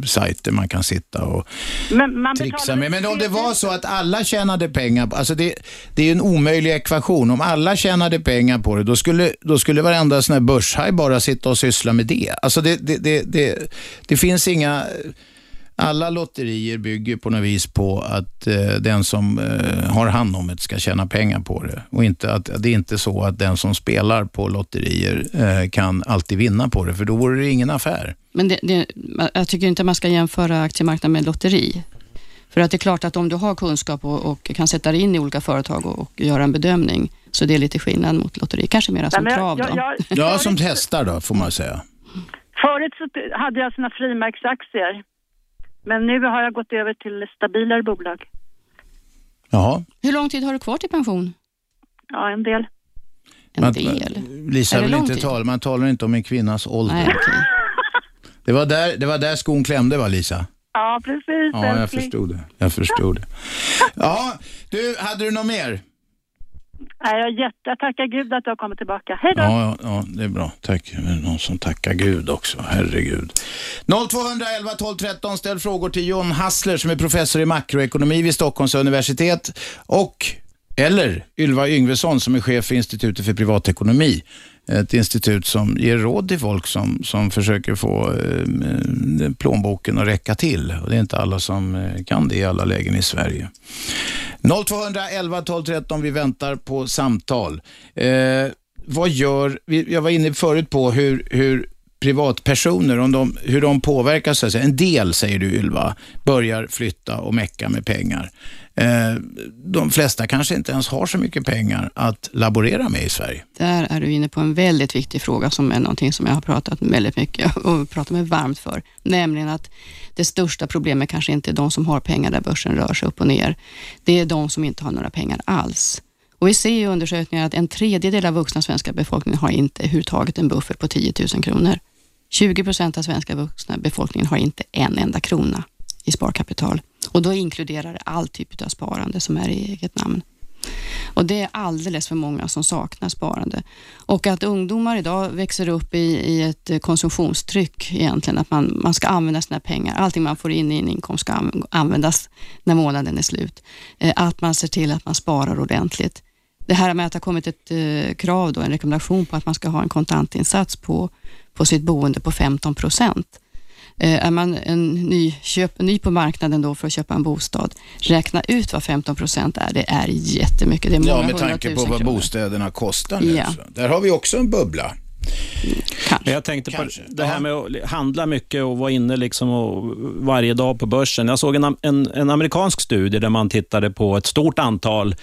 eh, sajter man kan sitta och men trixa med. Men om det var så att alla tjänade pengar, alltså det, det är en omöjlig ekvation. Om alla tjänade pengar på det, då skulle, då skulle varenda sån här börshaj bara sitta och syssla med det. Alltså det, det, det, det, det finns inga alla lotterier bygger på något vis på att eh, den som eh, har hand om det ska tjäna pengar på det. Och inte att, det är inte så att den som spelar på lotterier eh, kan alltid vinna på det, för då vore det ingen affär. Men det, det, jag tycker inte man ska jämföra aktiemarknaden med lotteri. För att det är klart att om du har kunskap och, och kan sätta dig in i olika företag och, och, göra en bedömning, så det är lite skillnad mot lotteri. Kanske mer som trav då. Jag, jag, ja, som hästar då, får man säga. Förut så hade jag såna frimärksaktier men nu har jag gått över till stabilare bolag. Jaha. Hur lång tid har du kvar till pension? Ja, en del. En man, del? Lisa vill inte tala, man talar inte om en kvinnas ålder. Nej, okay. det, var där, det var där skon klämde va Lisa? Ja, precis. Ja, jag förstod det. Jag förstod det. Ja, du, hade du något mer? Nej, jag, jätte, jag tackar Gud att du har kommit tillbaka. Hej då! Ja, ja, ja, det är bra. Tack. Någon som tackar Gud också. Herregud. 0211 12 13. Ställ frågor till John Hassler som är professor i makroekonomi vid Stockholms universitet och eller Ylva Yngvesson som är chef för Institutet för privatekonomi. Ett institut som ger råd till folk som, som försöker få eh, eh plånboken att räcka till. Och det är inte alla som eh, kan det i alla lägen i Sverige. 0211 12 13, vi väntar på samtal. Eh, vad gör, jag var inne förut på hur, hur privatpersoner, om de, hur de påverkas. Alltså. En del, säger du Ylva, börjar flytta och mecka med pengar. Eh, de flesta kanske inte ens har så mycket pengar att laborera med i Sverige. Där är du inne på en väldigt viktig fråga som är någonting som jag har pratat väldigt mycket och pratat mig varmt för. Nämligen att det största problemet kanske inte är de som har pengar där börsen rör sig upp och ner. Det är de som inte har några pengar alls. Och vi ser i undersökningar att en tredjedel av vuxna svenska befolkningen har inte överhuvudtaget en buffert på 10 000 kronor. 20 procent av svenska vuxna befolkningen har inte en enda krona i sparkapital. Och då inkluderar det all typ av sparande som är i eget namn. Och Det är alldeles för många som saknar sparande. Och att ungdomar idag växer upp i, i ett konsumtionstryck egentligen, att man, man ska använda sina pengar. Allting man får in i en inkomst ska användas när månaden är slut. Eh, att man ser till att man sparar ordentligt. Det här med att det har kommit ett eh, krav, då, en rekommendation på att man ska ha en kontantinsats på, på sitt boende på 15 procent. Eh, är man en ny, köp, ny på marknaden då för att köpa en bostad, räkna ut vad 15 procent är. Det är jättemycket. Det är många ja, med tanke på vad kronor. bostäderna kostar nu. Ja. Där har vi också en bubbla. Kanske. Jag tänkte Kanske. på det här med att handla mycket och vara inne liksom och varje dag på börsen. Jag såg en, en, en amerikansk studie där man tittade på ett stort antal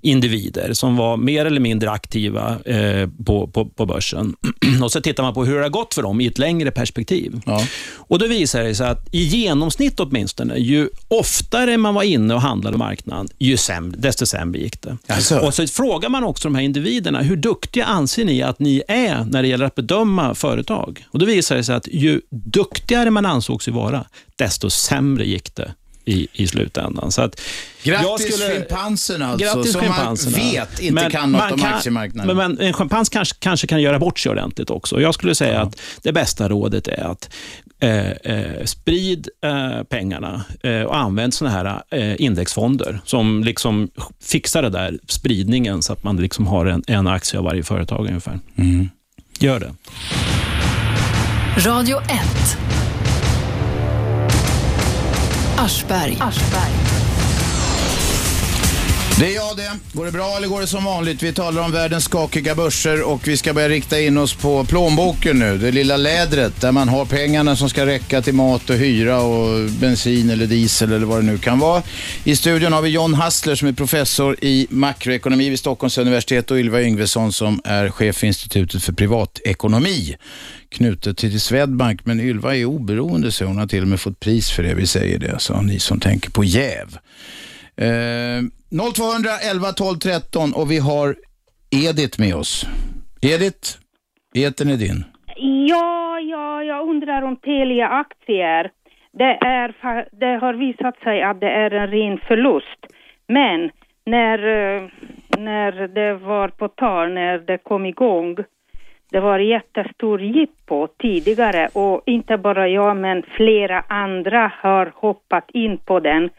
individer som var mer eller mindre aktiva eh, på, på, på börsen. och så tittar man på hur det har gått för dem i ett längre perspektiv. Ja. Och Då visar det sig att i genomsnitt åtminstone, ju oftare man var inne och handlade marknaden, ju sämre, desto sämre gick det. Alltså. Och så frågar man också de här individerna, hur duktiga anser ni att ni är när det gäller att bedöma företag? Och Då visar det sig att ju duktigare man ansåg sig vara, desto sämre gick det i, i slutändan. Så att Grattis skulle- schimpansen alltså, Grattis som schimpanserna. man vet inte Men kan något om kan- aktiemarknaden. Men, men en schimpans kanske, kanske kan göra bort sig ordentligt också. Jag skulle säga att det bästa rådet är att eh, eh, sprid eh, pengarna eh, och använd såna här eh, indexfonder som liksom fixar det där spridningen så att man liksom har en, en aktie av varje företag ungefär. Gör det. Radio 1. Aschberg. Det är jag det. Går det bra eller går det som vanligt? Vi talar om världens skakiga börser och vi ska börja rikta in oss på plånboken nu. Det lilla lädret där man har pengarna som ska räcka till mat och hyra och bensin eller diesel eller vad det nu kan vara. I studion har vi John Hassler som är professor i makroekonomi vid Stockholms universitet och Ylva Yngvesson som är chef för Institutet för privatekonomi knutet till Swedbank. Men Ylva är oberoende så hon har till och med fått pris för det. Vi säger det, så ni som tänker på jäv. Eh, 0211 12 13 och vi har Edith med oss. Edith, etern är din. Ja, ja, jag undrar om Telia-aktier. Det, är, det har visat sig att det är en ren förlust. Men när, eh, när det var på tal, när det kom igång, det var jättestor jippo tidigare och inte bara jag men flera andra har hoppat in på den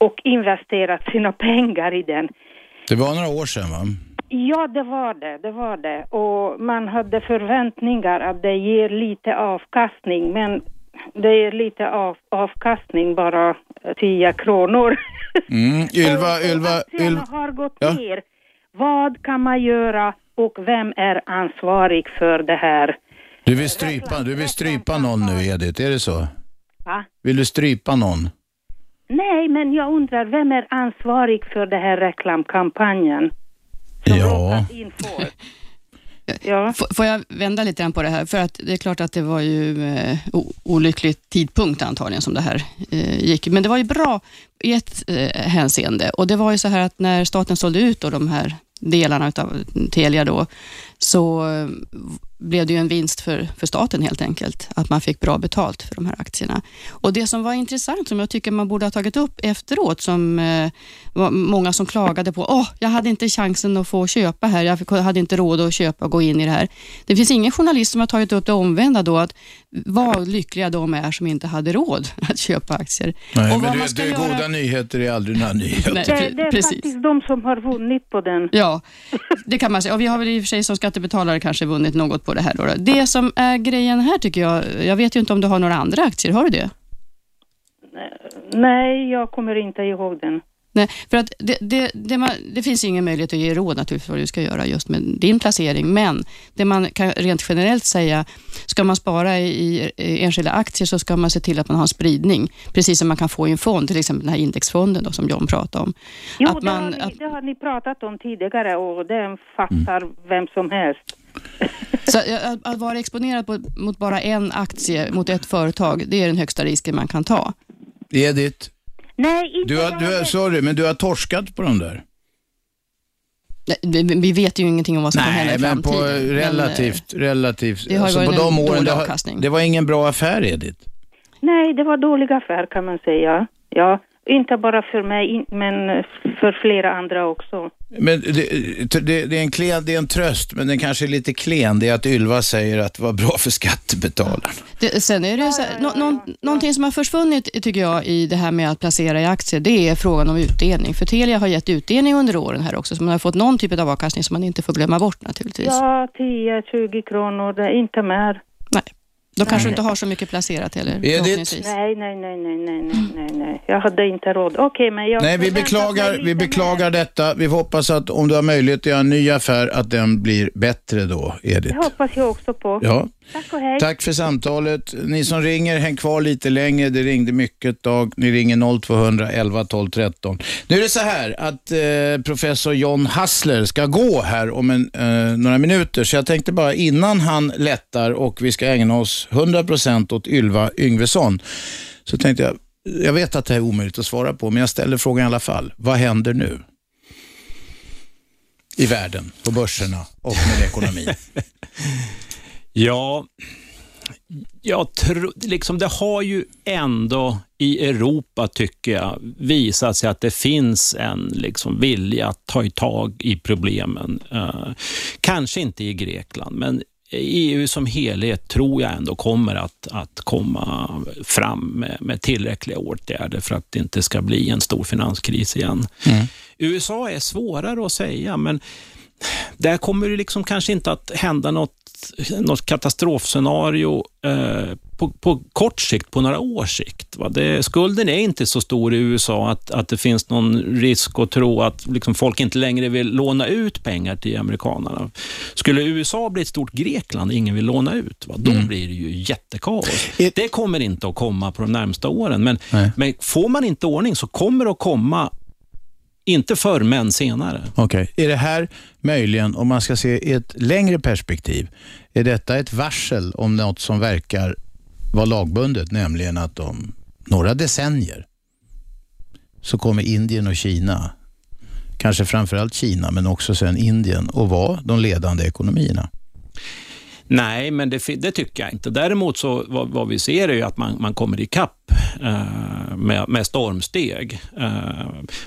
och investerat sina pengar i den. Det var några år sedan va? Ja, det var det, det var det. Och man hade förväntningar att det ger lite avkastning, men det ger lite av, avkastning, bara 10 kronor. Mm. Ylva, Ylva, Ylva. har gått Ja. ner. Vad kan man göra och vem är ansvarig för det här? Du vill strypa, du vill strypa någon nu Edith, är det så? Va? Vill du strypa någon? Nej, men jag undrar, vem är ansvarig för den här reklamkampanjen? Som Ja. in folk? Ja. Får jag vända lite grann på det här? För att det är klart att det var ju eh, olycklig tidpunkt antagligen som det här eh, gick. Men det var ju bra i ett eh, hänseende och det var ju så här att när staten sålde ut då de här delarna av Telia då, så eh, blev det ju en vinst för, för staten helt enkelt, att man fick bra betalt för de här aktierna. Och Det som var intressant, som jag tycker man borde ha tagit upp efteråt, som eh, var många som klagade på, åh, jag hade inte chansen att få köpa här, jag fick- hade inte råd att köpa och gå in i det här. Det finns ingen journalist som har tagit upp det omvända då, att vad lyckliga de är som inte hade råd att köpa aktier. Nej, och men du, ska du, göra- goda nyheter är aldrig några nyheter. Nej. Det, det är Precis. faktiskt de som har vunnit på den. Ja, det kan man säga. Och vi har väl i och för sig som skattebetalare kanske vunnit något på det här. Då. Det som är grejen här tycker jag, jag vet ju inte om du har några andra aktier, har du det? Nej, jag kommer inte ihåg den. Nej, för att det, det, det, man, det finns ingen möjlighet att ge råd naturligtvis vad du ska göra just med din placering, men det man kan rent generellt säga, ska man spara i, i enskilda aktier så ska man se till att man har en spridning, precis som man kan få i en fond, till exempel den här indexfonden då, som John pratade om. Jo, att det, har man, ni, att, det har ni pratat om tidigare och det fattar vem som helst. så att, att vara exponerad på, mot bara en aktie, mot ett företag, det är den högsta risken man kan ta. Edith, Nej, inte du har, du har, sorry, men du har torskat på de där. Vi, vi vet ju ingenting om vad som kan hända i men på framtiden. men, relativt, relativt. det har alltså, på varit en de åren, dålig det, har, avkastning. det var ingen bra affär, Edith. Nej, det var dålig affär kan man säga. Ja, inte bara för mig, men för flera andra också. Men det, det, det, är en klen, det är en tröst, men den kanske är lite klen. Det är att Ylva säger att det var bra för skattebetalaren. Det, sen är det så här, nå, nå, någonting som har försvunnit tycker jag i det här med att placera i aktier, det är frågan om utdelning. För Telia har gett utdelning under åren här också, så man har fått någon typ av avkastning som man inte får glömma bort naturligtvis. Ja, 10-20 kronor, det är inte mer. De kanske inte har så mycket placerat heller, Edith? Nej, nej, nej, nej, nej, nej, nej. Jag hade inte råd. Okej, men jag... Nej, vi beklagar, vi beklagar detta. Vi får hoppas att om du har möjlighet att göra en ny affär, att den blir bättre då. Edith. Det hoppas jag också på. Ja. Tack och hej. Tack för samtalet. Ni som ringer, häng kvar lite längre. Det ringde mycket tag. Ni ringer 0200 11 12 13. Nu är det så här att eh, professor John Hassler ska gå här om en, eh, några minuter, så jag tänkte bara innan han lättar och vi ska ägna oss 100% åt Ylva Yngvesson, så tänkte jag, jag vet att det här är omöjligt att svara på, men jag ställer frågan i alla fall. Vad händer nu? I världen, på börserna och med ekonomin. Ja, jag tror, liksom det har ju ändå i Europa, tycker jag, visat sig att det finns en liksom vilja att ta i tag i problemen. Eh, kanske inte i Grekland, men EU som helhet tror jag ändå kommer att, att komma fram med, med tillräckliga åtgärder för att det inte ska bli en stor finanskris igen. USA är svårare att säga, men där kommer det liksom kanske inte att hända något, något katastrofscenario eh, på, på kort sikt, på några års sikt. Det, skulden är inte så stor i USA att, att det finns någon risk att tro att liksom folk inte längre vill låna ut pengar till amerikanerna. Skulle USA bli ett stort Grekland ingen vill låna ut, va? då blir det ju jättekaos. Det kommer inte att komma på de närmsta åren, men, men får man inte ordning så kommer det att komma, inte förr, men senare. Okej. Är det här möjligen, om man ska se i ett längre perspektiv, är detta ett varsel om något som verkar vara lagbundet, nämligen att om några decennier så kommer Indien och Kina, kanske framförallt Kina, men också sen Indien, att vara de ledande ekonomierna? Nej, men det, det tycker jag inte. Däremot så vad, vad vi ser är ju att man, man kommer ikapp eh, med, med stormsteg. Eh,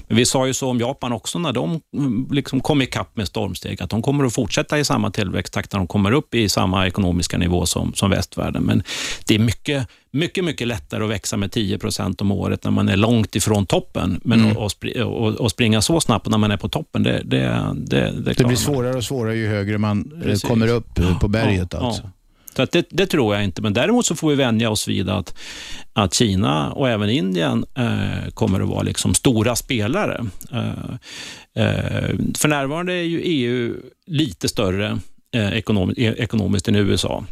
men vi sa ju så om Japan också när de mm, liksom kom ikapp med stormsteg, att de kommer att fortsätta i samma tillväxttakt när de kommer upp i samma ekonomiska nivå som, som västvärlden. Men det är mycket, mycket, mycket lättare att växa med 10 procent om året när man är långt ifrån toppen. Men att, att, att, att springa så snabbt när man är på toppen, det, det, det, det, Det blir svårare och svårare ju högre man eh, Precis. kommer upp eh, på berget. Ja, alltså. ja. Så det, det tror jag inte, men däremot så får vi vänja oss vid att, att Kina och även Indien eh, kommer att vara liksom stora spelare. Eh, eh, för närvarande är ju EU lite större eh, ekonom, e- ekonomiskt än USA.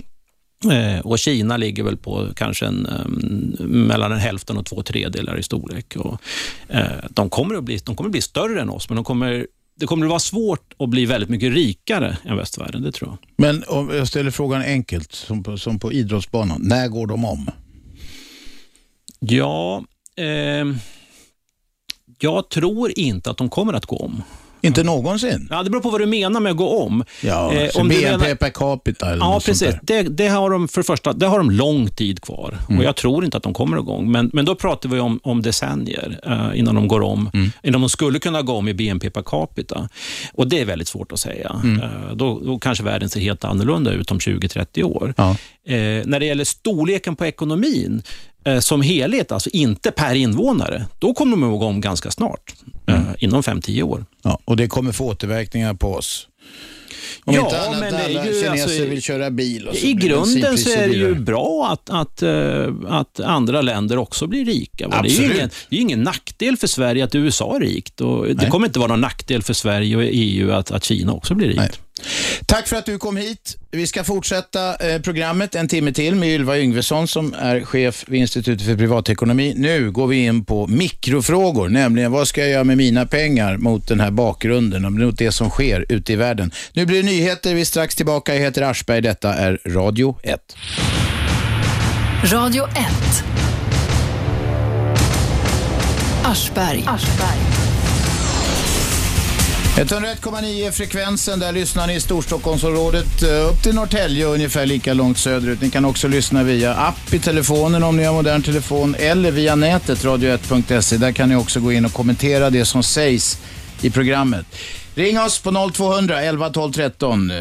Eh, och Kina ligger väl på kanske en, eh, mellan en hälften och två tredjedelar i storlek. Och, eh, de, kommer att bli, de kommer att bli större än oss, men de kommer, det kommer att vara svårt att bli väldigt mycket rikare än västvärlden, det tror jag. Men om jag ställer frågan enkelt, som på, som på idrottsbanan. När går de om? Ja, ehm, jag tror inte att de kommer att gå om. Inte någonsin? Ja, det beror på vad du menar med att gå om. Ja, Eh, så om BNP menar- per capita eller Ja, precis. Det, det har de för det första, det har de lång tid kvar och jag tror inte att de kommer igång. Men, men då pratar vi om, om decennier eh, innan de går om, innan de skulle kunna gå om i BNP per capita. Och det är väldigt svårt att säga. Eh, då, då kanske världen ser helt annorlunda ut om 20-30 år. Ja. Eh, när det gäller storleken på ekonomin som helhet, alltså inte per invånare, då kommer de igång ganska snart. Eh, inom 5-10 år. Ja, och det kommer få återverkningar på oss. Om Ja, inte annat men det är ju, kineser alltså, vill köra bil och så I grunden så är det ju bra att, att, eh, att andra länder också blir rika. va? Det är ju Absolut. ingen, det är ingen nackdel för Sverige att USA är rikt och det Nej. kommer inte vara någon nackdel för Sverige och EU att, att Kina också blir rikt. Nej. Tack för att du kom hit. Vi ska fortsätta eh, programmet en timme till med Ylva Yngvesson som är chef vid Institutet för privatekonomi. Nu går vi in på mikrofrågor, nämligen vad ska jag göra med mina pengar mot den här bakgrunden och mot det som sker ute i världen. Nu blir det nyheter, vi är strax tillbaka. Jag heter Aschberg, detta är Radio 1. Radio 1. Aschberg. 101,9 är frekvensen. Där lyssnar ni i Storstockholmsområdet eh, upp till Norrtälje och ungefär lika långt söderut. Ni kan också lyssna via app i telefonen om ni har modern telefon eller via nätet, radio1.se. Där kan ni också gå in och kommentera det som sägs i programmet. Ring oss på 0200 11 12 13.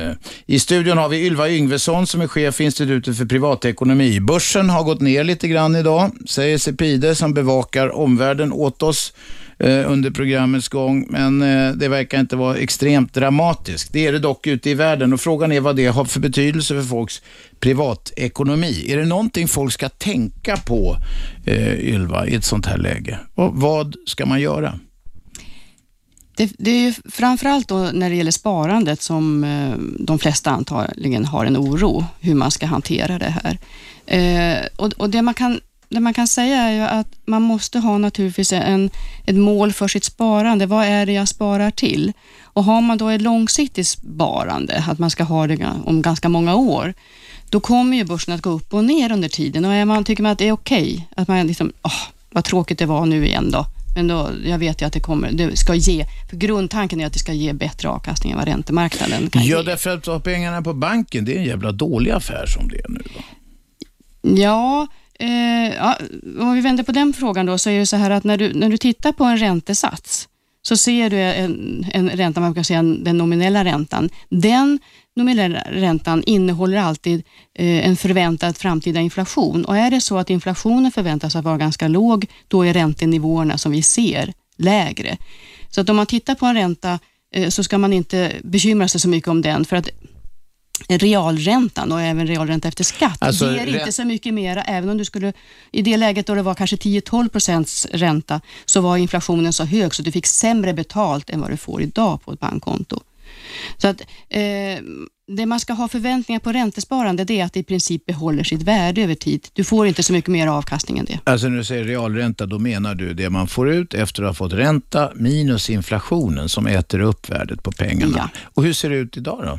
I studion har vi Ylva Yngvesson som är chef för Institutet för privatekonomi. Börsen har gått ner lite grann idag, säger Cepide som bevakar omvärlden åt oss Eh, under programmets gång, men eh, det verkar inte vara extremt dramatiskt. Det är det dock ute i världen och frågan är vad det har för betydelse för folks privatekonomi. Är det någonting folk ska tänka på, eh, Ylva, i ett sånt här läge? Och vad ska man göra? Det, det är ju framförallt då när det gäller sparandet som de flesta antagligen har en oro hur man ska hantera det här. Eh, och, och det, man kan, det man kan säga är ju att man måste ha naturligtvis en, ett mål för sitt sparande. Vad är det jag sparar till? Och har man då ett långsiktigt sparande, att man ska ha det om ganska många år, då kommer ju börsen att gå upp och ner under tiden och är man, tycker man att det är okej, att man liksom, åh, vad tråkigt det var nu igen då, men då, jag vet ju att det kommer, det ska ge, för grundtanken är att det ska ge bättre avkastning än vad räntemarknaden kan Ja, ge. därför att ha pengarna på banken, det är en jävla dålig affär som det är nu. Va? Ja, eh, ja, om vi vänder på den frågan då, så är det så här att när du, när du tittar på en räntesats, så ser du en, en ränta, man kan säga den nominella räntan. Den nominella räntan innehåller alltid eh, en förväntad framtida inflation och är det så att inflationen förväntas att vara ganska låg, då är räntenivåerna som vi ser lägre. Så att om man tittar på en ränta eh, så ska man inte bekymra sig så mycket om den, för att realräntan och även realränta efter skatt Alltså, ger inte så mycket mera, även om du skulle, i det läget då det var kanske 10-12 procents ränta, så var inflationen så hög så du fick sämre betalt än vad du får idag på ett bankkonto. Så att eh, det man ska ha förväntningar på räntesparande, det är att det i princip behåller sitt värde över tid. Du får inte så mycket mer avkastning än det. Alltså när du säger realränta, då menar du det man får ut efter att ha fått ränta minus inflationen som äter upp värdet på pengarna. Ja. Och hur ser det ut idag då?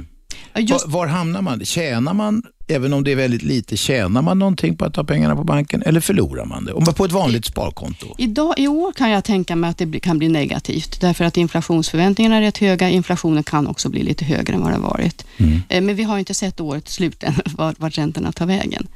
Just, Var, var hamnar man? Tjänar man, även om det är väldigt lite, tjänar man någonting på att ha pengarna på banken eller förlorar man det? Om man på ett vanligt sparkonto? idag, I år kan jag tänka mig att det kan bli negativt, därför att inflationsförväntningarna är rätt höga. Inflationen kan också bli lite högre än vad det har varit. Eh, Men vi har inte sett årets slut än, vart, vart räntorna tar vägen.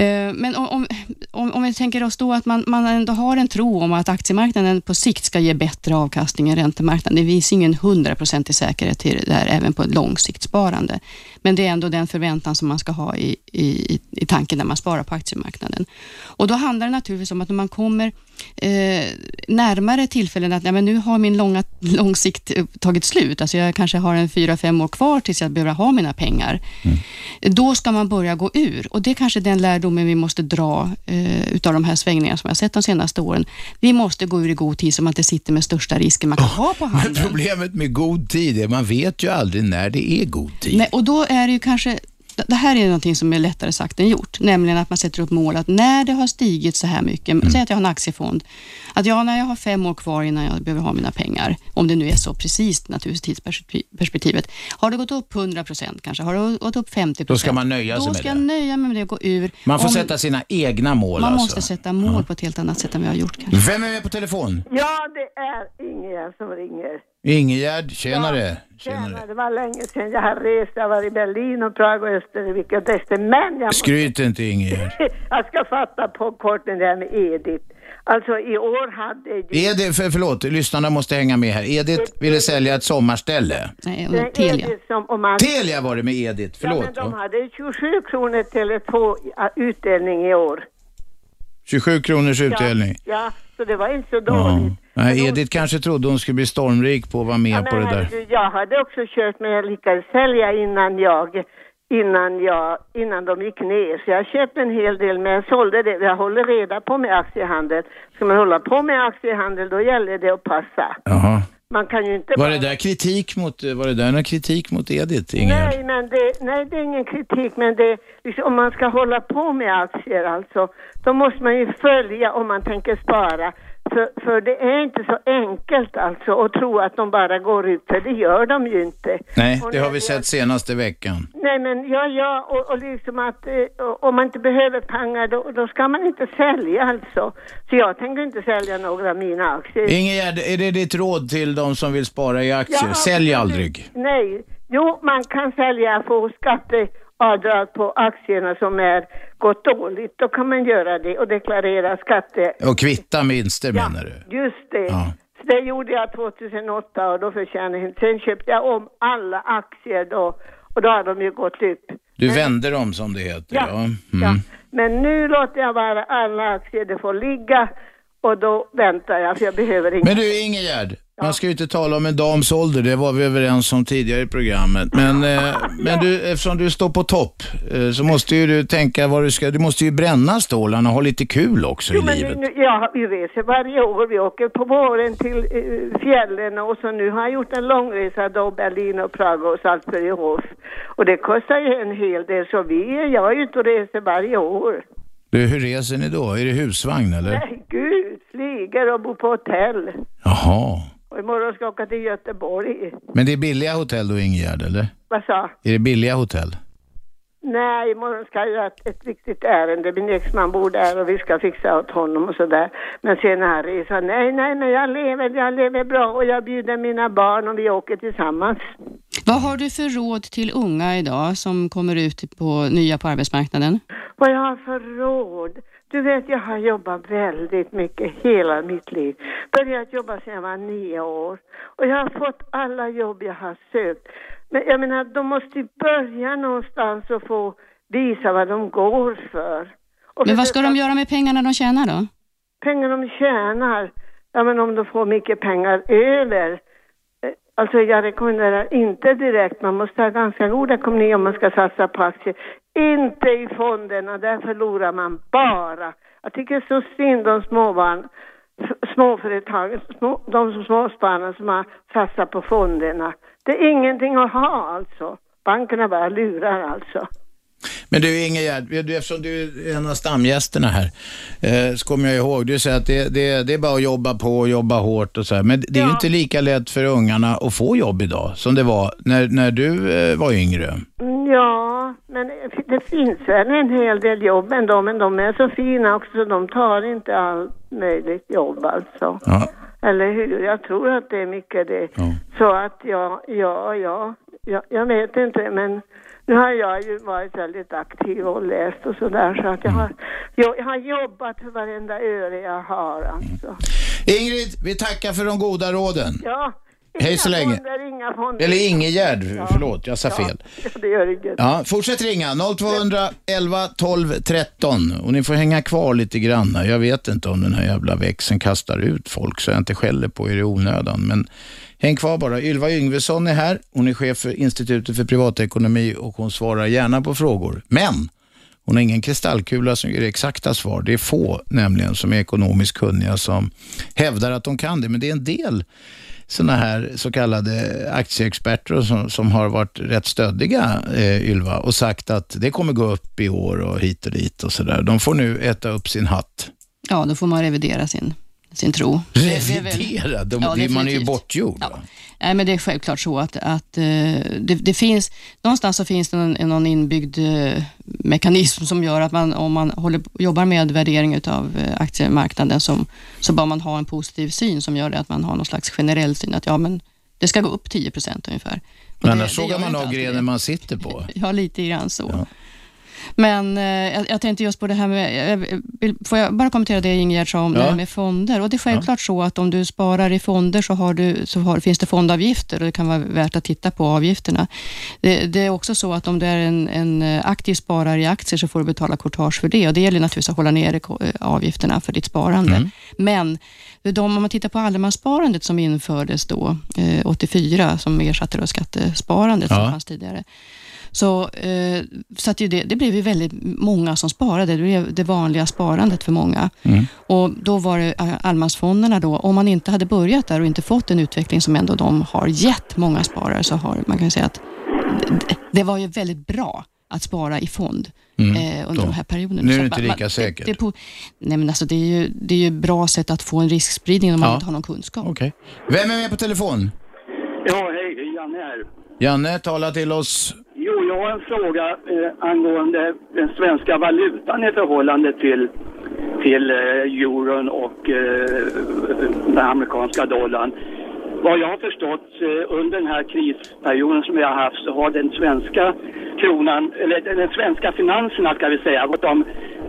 Eh, men om, om, om, vi tänker oss då att man, man ändå har en tro om att aktiemarknaden på sikt ska ge bättre avkastning än räntemarknaden. Det finns ingen hundraprocentig säkerhet till det där, även på ett långsiktssparande. Men det är ändå den förväntan som man ska ha i, i, i tanken när man sparar på aktiemarknaden. Och då handlar det naturligtvis om att när man kommer eh, närmare tillfällen att ja, men nu har min långa, långsikt eh, tagit slut, alltså jag kanske har en fyra, fem år kvar tills jag behöver ha mina pengar. Då ska man börja gå ur och det är kanske den lärdomen vi måste dra eh, utav de här svängningarna som jag har sett de senaste åren. Vi måste gå ur i god tid så man inte sitter med största risken man kan ha på Men handen. problemet med god tid är man vet ju aldrig när det är god tid. Nej, och då är det ju kanske, det här är någonting som är lättare sagt än gjort, nämligen att man sätter upp mål att när det har stigit så här mycket, Mm. säg att jag har en aktiefond, att jag när jag har fem år kvar innan jag behöver ha mina pengar, om det nu är så precis naturligtvis tidsperspektivet, har det gått upp 100 procent kanske, har det gått upp 50 procent, Då ska man nöja sig Då med ska det. jag nöja mig med det och gå ur. Man får Om- sätta sina egna mål man alltså. måste sätta mål på ett helt annat sätt än vi har gjort kanske. Vem är med på telefon? Ja, det är Ingegerd som ringer. Ingegärd, tjenare. Tjena, tjenare. det var länge sedan jag har rest. Jag har varit i Berlin och Prag och Österrike och Dresden. Men jag, måste, Skryt inte Ingegärd. jag ska fatta på kort det där med Edith. Alltså i år hade ju... Edith, för, förlåt, lyssnarna måste hänga med här. Edith ville sälja ett sommarställe. Nej, och Telia. Edith som, om man, Telia var det med Edith, ja, förlåt. men de Ja, hade 27 kronor Tele2 utdelning i år. 27 kronors utdelning. Ja, så det var inte så dåligt. Nej, Edith kanske trodde hon skulle bli stormrik på att vara med Ja, på det där. jag hade också kört men jag lyckades sälja innan jag innan, jag, innan de gick ner. Så jag köpte en hel del men jag sålde det. Jag håller reda på med aktiehandel. Ska man hålla på med aktiehandel då gäller det att passa. Jaha. Man kan ju inte Var bara... det där kritik mot, var det där någon kritik mot Edith, Ingegerd? Nej, men det, nej, det är ingen kritik, men det, liksom, om man ska hålla på med aktier alltså, då måste man ju följa om man tänker spara. För, för det är inte så enkelt alltså att tro att de bara går ut, för det gör de ju inte. Nej, det har vi sett senaste veckan. Nej men ja, ja, och, och liksom att eh, och- om man inte behöver pengar då, då ska man inte sälja alltså. Så jag tänker inte sälja några av mina aktier. Ingegerd, är det ditt råd till de som vill spara i aktier? Ja, Sälj aldrig. Nej, jo man kan sälja, få skatteavdrag på aktierna som är gått dåligt. Då kan man göra det och deklarera skatte... Och kvitta vinster menar du? Just det. Ja. Så det gjorde jag 2008 och då förtjänade jag. Sen köpte jag om alla aktier då och då har de ju gått upp. Du vände dem som det heter, ja. Ja, Mm. Ja. Men nu låter jag bara alla aktier, det får ligga och då väntar jag för jag behöver inte. Men du Ingegerd, man ska ju inte tala om en dams ålder, det var vi överens om tidigare i programmet. Men, eh, men du, eftersom du står på topp eh, så måste ju du tänka vad du ska, du måste ju bränna stålarna och ha lite kul också Jo, i men livet. nu, ja, vi reser varje år. Vi åker på våren till eh, fjällen och så nu har jag gjort en långresa då Berlin och Prag och Salzburghof. Och det kostar ju en hel del så vi, jag är ute och reser varje år. Du, hur reser ni då? Är det husvagn eller? Nej gud, flyger och bor på hotell. Jaha. Och imorgon ska jag åka till Göteborg. Men det är billiga hotell då Ingegerd, eller? Vad sa? Är det billiga hotell? Nej, imorgon ska jag göra ett, ett viktigt ärende. Min exman bor där och vi ska fixa åt honom och sådär. Men sen Harry sa nej, nej, men jag lever, jag lever bra och jag bjuder mina barn och vi åker tillsammans. Vad har du för råd till unga idag som kommer ut på nya på arbetsmarknaden? Vad jag har för råd? Du vet, jag har jobbat väldigt mycket hela mitt liv. Börjat jobba sedan jag var nio år. Och jag har fått alla jobb jag har sökt. Men jag menar, de måste ju börja någonstans och få visa vad de går för. Och Men vad ska de göra med pengarna de tjänar då? pengar de tjänar, ja men om de får mycket pengar över. Alltså jag rekommenderar inte direkt, man måste ha ganska god ekonomi om man ska satsa på aktier. Inte i fonderna, där förlorar man bara. Jag tycker så synd om småbarn, småföretagen, små, de som småspararna som har satsat på fonderna. Det är ingenting att ha alltså. Bankerna bara lurar alltså. Men du Ingegerd, du, eftersom du är en av stamgästerna här, eh, så kommer jag ihåg, du säger att det, det, det är bara att jobba på och jobba hårt och så här. Men det är ju Ja. inte lika lätt för ungarna att få jobb idag som det var när, när du eh, var yngre. Mm, Ja, men det finns väl en hel del jobb ändå, men de är så fina också så de tar inte allt möjligt jobb alltså. Ja. Eller hur? Jag tror att det är mycket det. Ja. Så att ja, ja, ja, ja, jag vet inte men nu har jag ju varit väldigt aktiv och läst och sådär så att jag har, jag, jag har jobbat för varenda öre jag har alltså. Ingrid, vi tackar för de goda råden. Ja. Hej så inga länge. Fonder, inga fonder. Eller Ingegerd, förlåt, jag sa Ja, fel. Ja, det gör inget. Ja, fortsätt ringa 0211 12 13 och ni får hänga kvar lite grann. Jag vet inte om den här jävla växeln kastar ut folk så jag inte skäller på er i onödan. Men häng kvar bara. Ylva Yngvesson är här. Hon är chef för Institutet för privatekonomi och hon svarar gärna på frågor. Men hon har ingen kristallkula som ger exakta svar. Det är få nämligen som är ekonomiskt kunniga som hävdar att de kan det. Men det är en del sådana här så kallade aktieexperter som, som har varit rätt stöddiga, eh, Ylva, och sagt att det kommer gå upp i år och hit och dit och sådär. De får nu äta upp sin hatt. Ja, då får man revidera sin, sin tro. Det- det är väl- Revidera? De, Ja, det, man ju bortgjord. Ja. Nej, men det är självklart så att, att eh, det, det finns, någonstans så finns det någon, någon inbyggd eh, mekanism som gör att man, om man håller, jobbar med värdering av aktiemarknaden, som, så bör man ha en positiv syn som gör att man har någon slags generell syn att ja, men det ska gå upp 10 procent ungefär. Och Men annars sågar man av grenen man sitter på. Ja, lite grann så. Men eh, jag, jag tänkte just på det här med, får jag bara kommentera det Ingegerd sa om Ja. det här med fonder? Och det är självklart så att om du sparar i fonder så, har du, så har, finns det fondavgifter och det kan vara värt att titta på avgifterna. Det, det är också så att om du är en, en eh, aktiv sparare i aktier så får du betala courtage för det och det gäller naturligtvis att hålla nere eh, avgifterna för ditt sparande. Men de, om man tittar på allemanssparandet som infördes då, eh, 84, som ersatte då skattesparandet Ja. som fanns tidigare, så, eh, så att ju det, det blev ju väldigt många som sparade. Det blev det vanliga sparandet för många. Och Då var det eh, allemansfonderna då. Om man inte hade börjat där och inte fått en utveckling som ändå de har gett många sparare, så har man kan säga att det, det var ju väldigt bra att spara i fond eh, under Då. de här perioderna. Nu är det inte lika man- säkert. Det, det, på, nej men alltså det är ju det är ju ett bra sätt att få en riskspridning om man Ja. inte har någon kunskap. Okej. Vem är med på telefon? Ja, hej, Janne här. Janne, tala till oss. Jo, jag har en fråga eh, angående den svenska valutan i förhållande till, till eh, euron och eh, den amerikanska dollarn. Vad jag har förstått eh, under den här krisperioden som vi har haft så har den svenska kronan, eller den svenska finanserna ska vi säga, gått de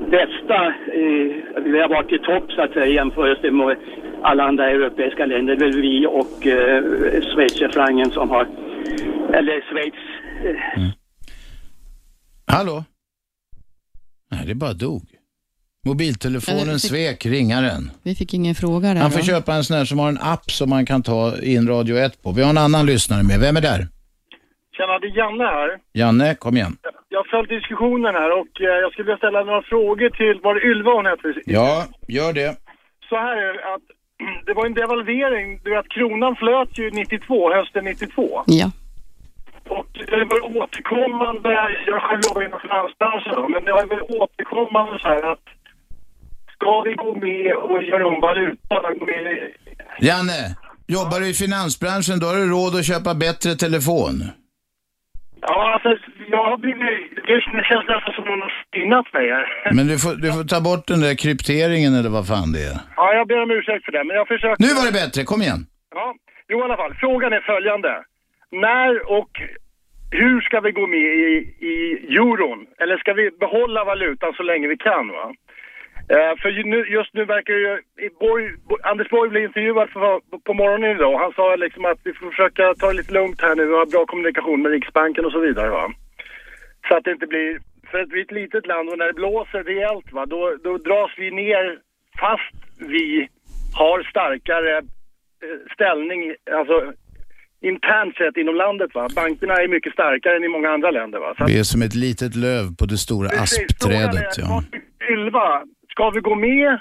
bästa, eh, vi har varit i topp så att säga i jämförelse med alla andra europeiska länder. Det är väl vi och eh, schweizerfrancen som har, eller Schweiz eh, mm. Hallå? Nej, det bara dog. Mobiltelefonen fick- svek ringaren. Vi fick ingen fråga där. Han får va? köpa en sån här som har en app som man kan ta in Radio 1 på. Vi har en annan lyssnare med. Vem är där? Tjena, det är Janne här. Janne, kom igen. Jag har följt diskussionen här och eh, jag skulle vilja ställa några frågor till, var det Ylva hon hette? Ja, gör det. Så här är det att det var en devalvering, du vet kronan flöt ju 92, hösten 92. Ja. Och det var återkommande, jag själv jobbar inom finansbranschen då, men det var väl återkommande så här att ska vi gå med och göra om valutan, gå med i- Janne, jobbar du i finansbranschen då har du råd att köpa bättre telefon. Ja, alltså jag har blivit, det känns nästan som någon har spinnat mig här. Men du får, du får ta bort den där krypteringen eller vad fan det är. Ja, jag ber om ursäkt för det, men jag försöker... Nu var det bättre, kom igen. Ja, jo i alla fall. Frågan är följande. När och hur ska vi gå med i, i euron? Eller ska vi behålla valutan så länge vi kan? Va? Eh, för ju nu, just nu verkar ju... Borg, Anders Borg blev intervjuad för, på morgonen idag. och Han sa liksom att vi får försöka ta det lite lugnt här nu och ha bra kommunikation med Riksbanken och så vidare. Va? Så att det inte blir... För att vi är ett litet land och när det blåser rejält va, då, då dras vi ner fast vi har starkare eh, ställning, alltså internt sett inom landet. Va? Bankerna är mycket starkare än i många andra länder. Va? Så Vi är som ett litet löv på det stora Precis, aspträdet. Ja. Ylva, ska vi gå med?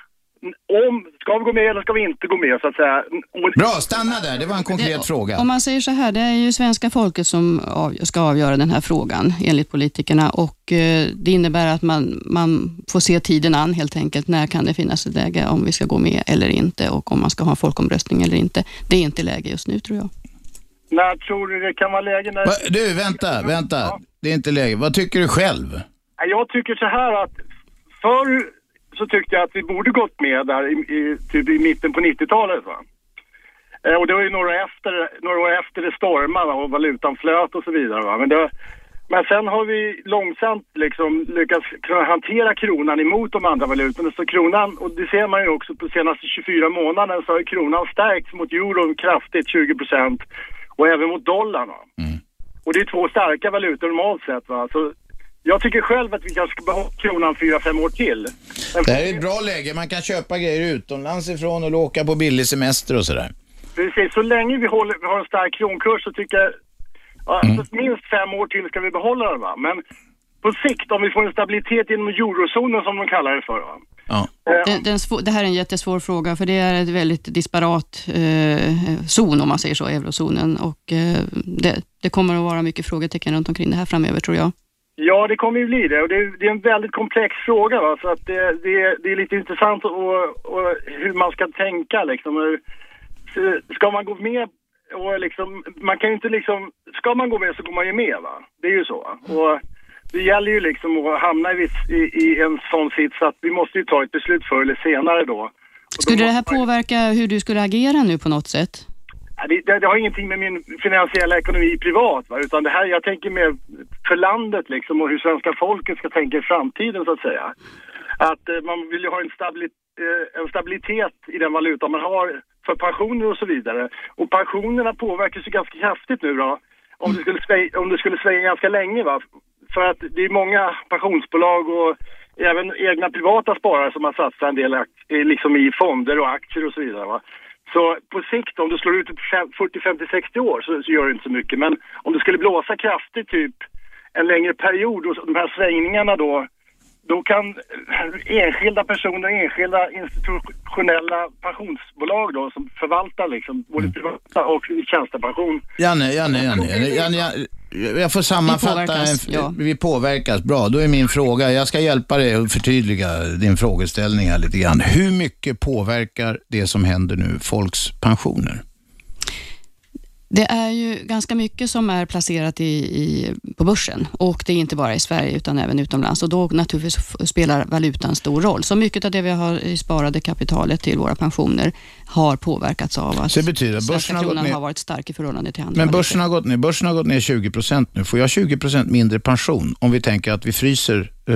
Om, ska vi gå med eller ska vi inte gå med så att säga? Bra, stanna där. Det var en konkret Det- fråga. Om man säger så här, det är ju svenska folket som av, ska avgöra den här frågan enligt politikerna och eh, det innebär att man, man får se tiden an helt enkelt. När kan det finnas ett läge om vi ska gå med eller inte och om man ska ha en folkomröstning eller inte. Det är inte läge just nu tror jag. När tror du det kan vara läge? När... Va, du, vänta, vänta. Det är inte läge. Vad tycker du själv? Ja, Jag tycker så här att förr så tyckte jag att vi borde gått med där i, i, typ i mitten på 90-talet. Va? Eh, och det var ju några, efter, några år efter det stormade och valutan flöt och så vidare. Va? Men, det, men sen har vi långsamt liksom lyckats kunna hantera kronan emot de andra valutorna. Så kronan, och det ser man ju också på senaste 24 månaderna så har kronan stärkts mot euron kraftigt 20 procent och även mot dollarn. Va? Och det är två starka valutor normalt sett. Va? Så jag tycker själv att vi kanske ska behålla kronan 4-5 år till. Men Det här är ett bra läge. Man kan köpa grejer utomlands ifrån och åka på billig semester och sådär. Precis, så länge vi, håller, vi har en stark kronkurs så tycker jag ja, Mm. alltså, minst fem år till ska vi behålla den. Va? Men på sikt, om vi får en stabilitet inom eurozonen som de kallar det för. Va? Ja. Eh, Det, det, är en svår, det här är en jättesvår fråga för det är ett väldigt disparat eh, zon om man säger så, eurozonen och eh, det, det kommer att vara mycket frågetecken runt omkring det här framöver tror jag. Ja, det kommer ju bli det. Och det, är, det är en väldigt komplex fråga. Va? Så att det, det, det är lite intressant och, och hur man ska tänka. Liksom. Ska man gå med och liksom, man kan ju inte liksom, ska man gå med så går man ju med va. Det är ju så. Och det gäller ju liksom att hamna i, i, en sån sits att vi måste ju ta ett beslut förr eller senare då. Och då Skulle det här påverka hur du skulle agera nu på något sätt? Det, det, har ingenting med min finansiella ekonomi privat, va? utan det här, jag tänker mer för landet liksom och hur svenska folket ska tänka i framtiden så att säga. Att eh, man vill ju ha en, stabili- eh, en stabilitet i den valuta man har för pensioner och så vidare. Och pensionerna påverkas ju ganska kraftigt nu då. Om det skulle, om det skulle svänga ganska länge va. För att det är många pensionsbolag och även egna privata sparare som har satsat en del eh, liksom i fonder och aktier och så vidare. Va? Så på sikt, om du slår ut det på fem- 40, 50, 60 år så, så gör det inte så mycket. Men om det skulle blåsa kraftigt typ en längre period och de här svängningarna då, då kan eh, enskilda personer, enskilda institutionella pensionsbolag då som förvaltar liksom både privata och tjänstepension. Janne, Janne, Janne, Janne, Janne jag får sammanfatta. Vi påverkas, en- ja. vi påverkas. Bra, då är min fråga, jag ska hjälpa dig att förtydliga din frågeställning här lite grann. Hur mycket påverkar det som händer nu folks pensioner? Det är ju ganska mycket som är placerat i, i, på börsen och det är inte bara i Sverige utan även utomlands och då naturligtvis spelar valutan stor roll. Så mycket av det vi har i sparade kapitalet till våra pensioner har påverkats av att Så det betyder att börsen har gått ner. har varit stark i förhållande till andra Men valutor. börsen har gått ner, börsen har gått ner 20% nu. Får jag 20% mindre pension om vi tänker att vi fryser, eh,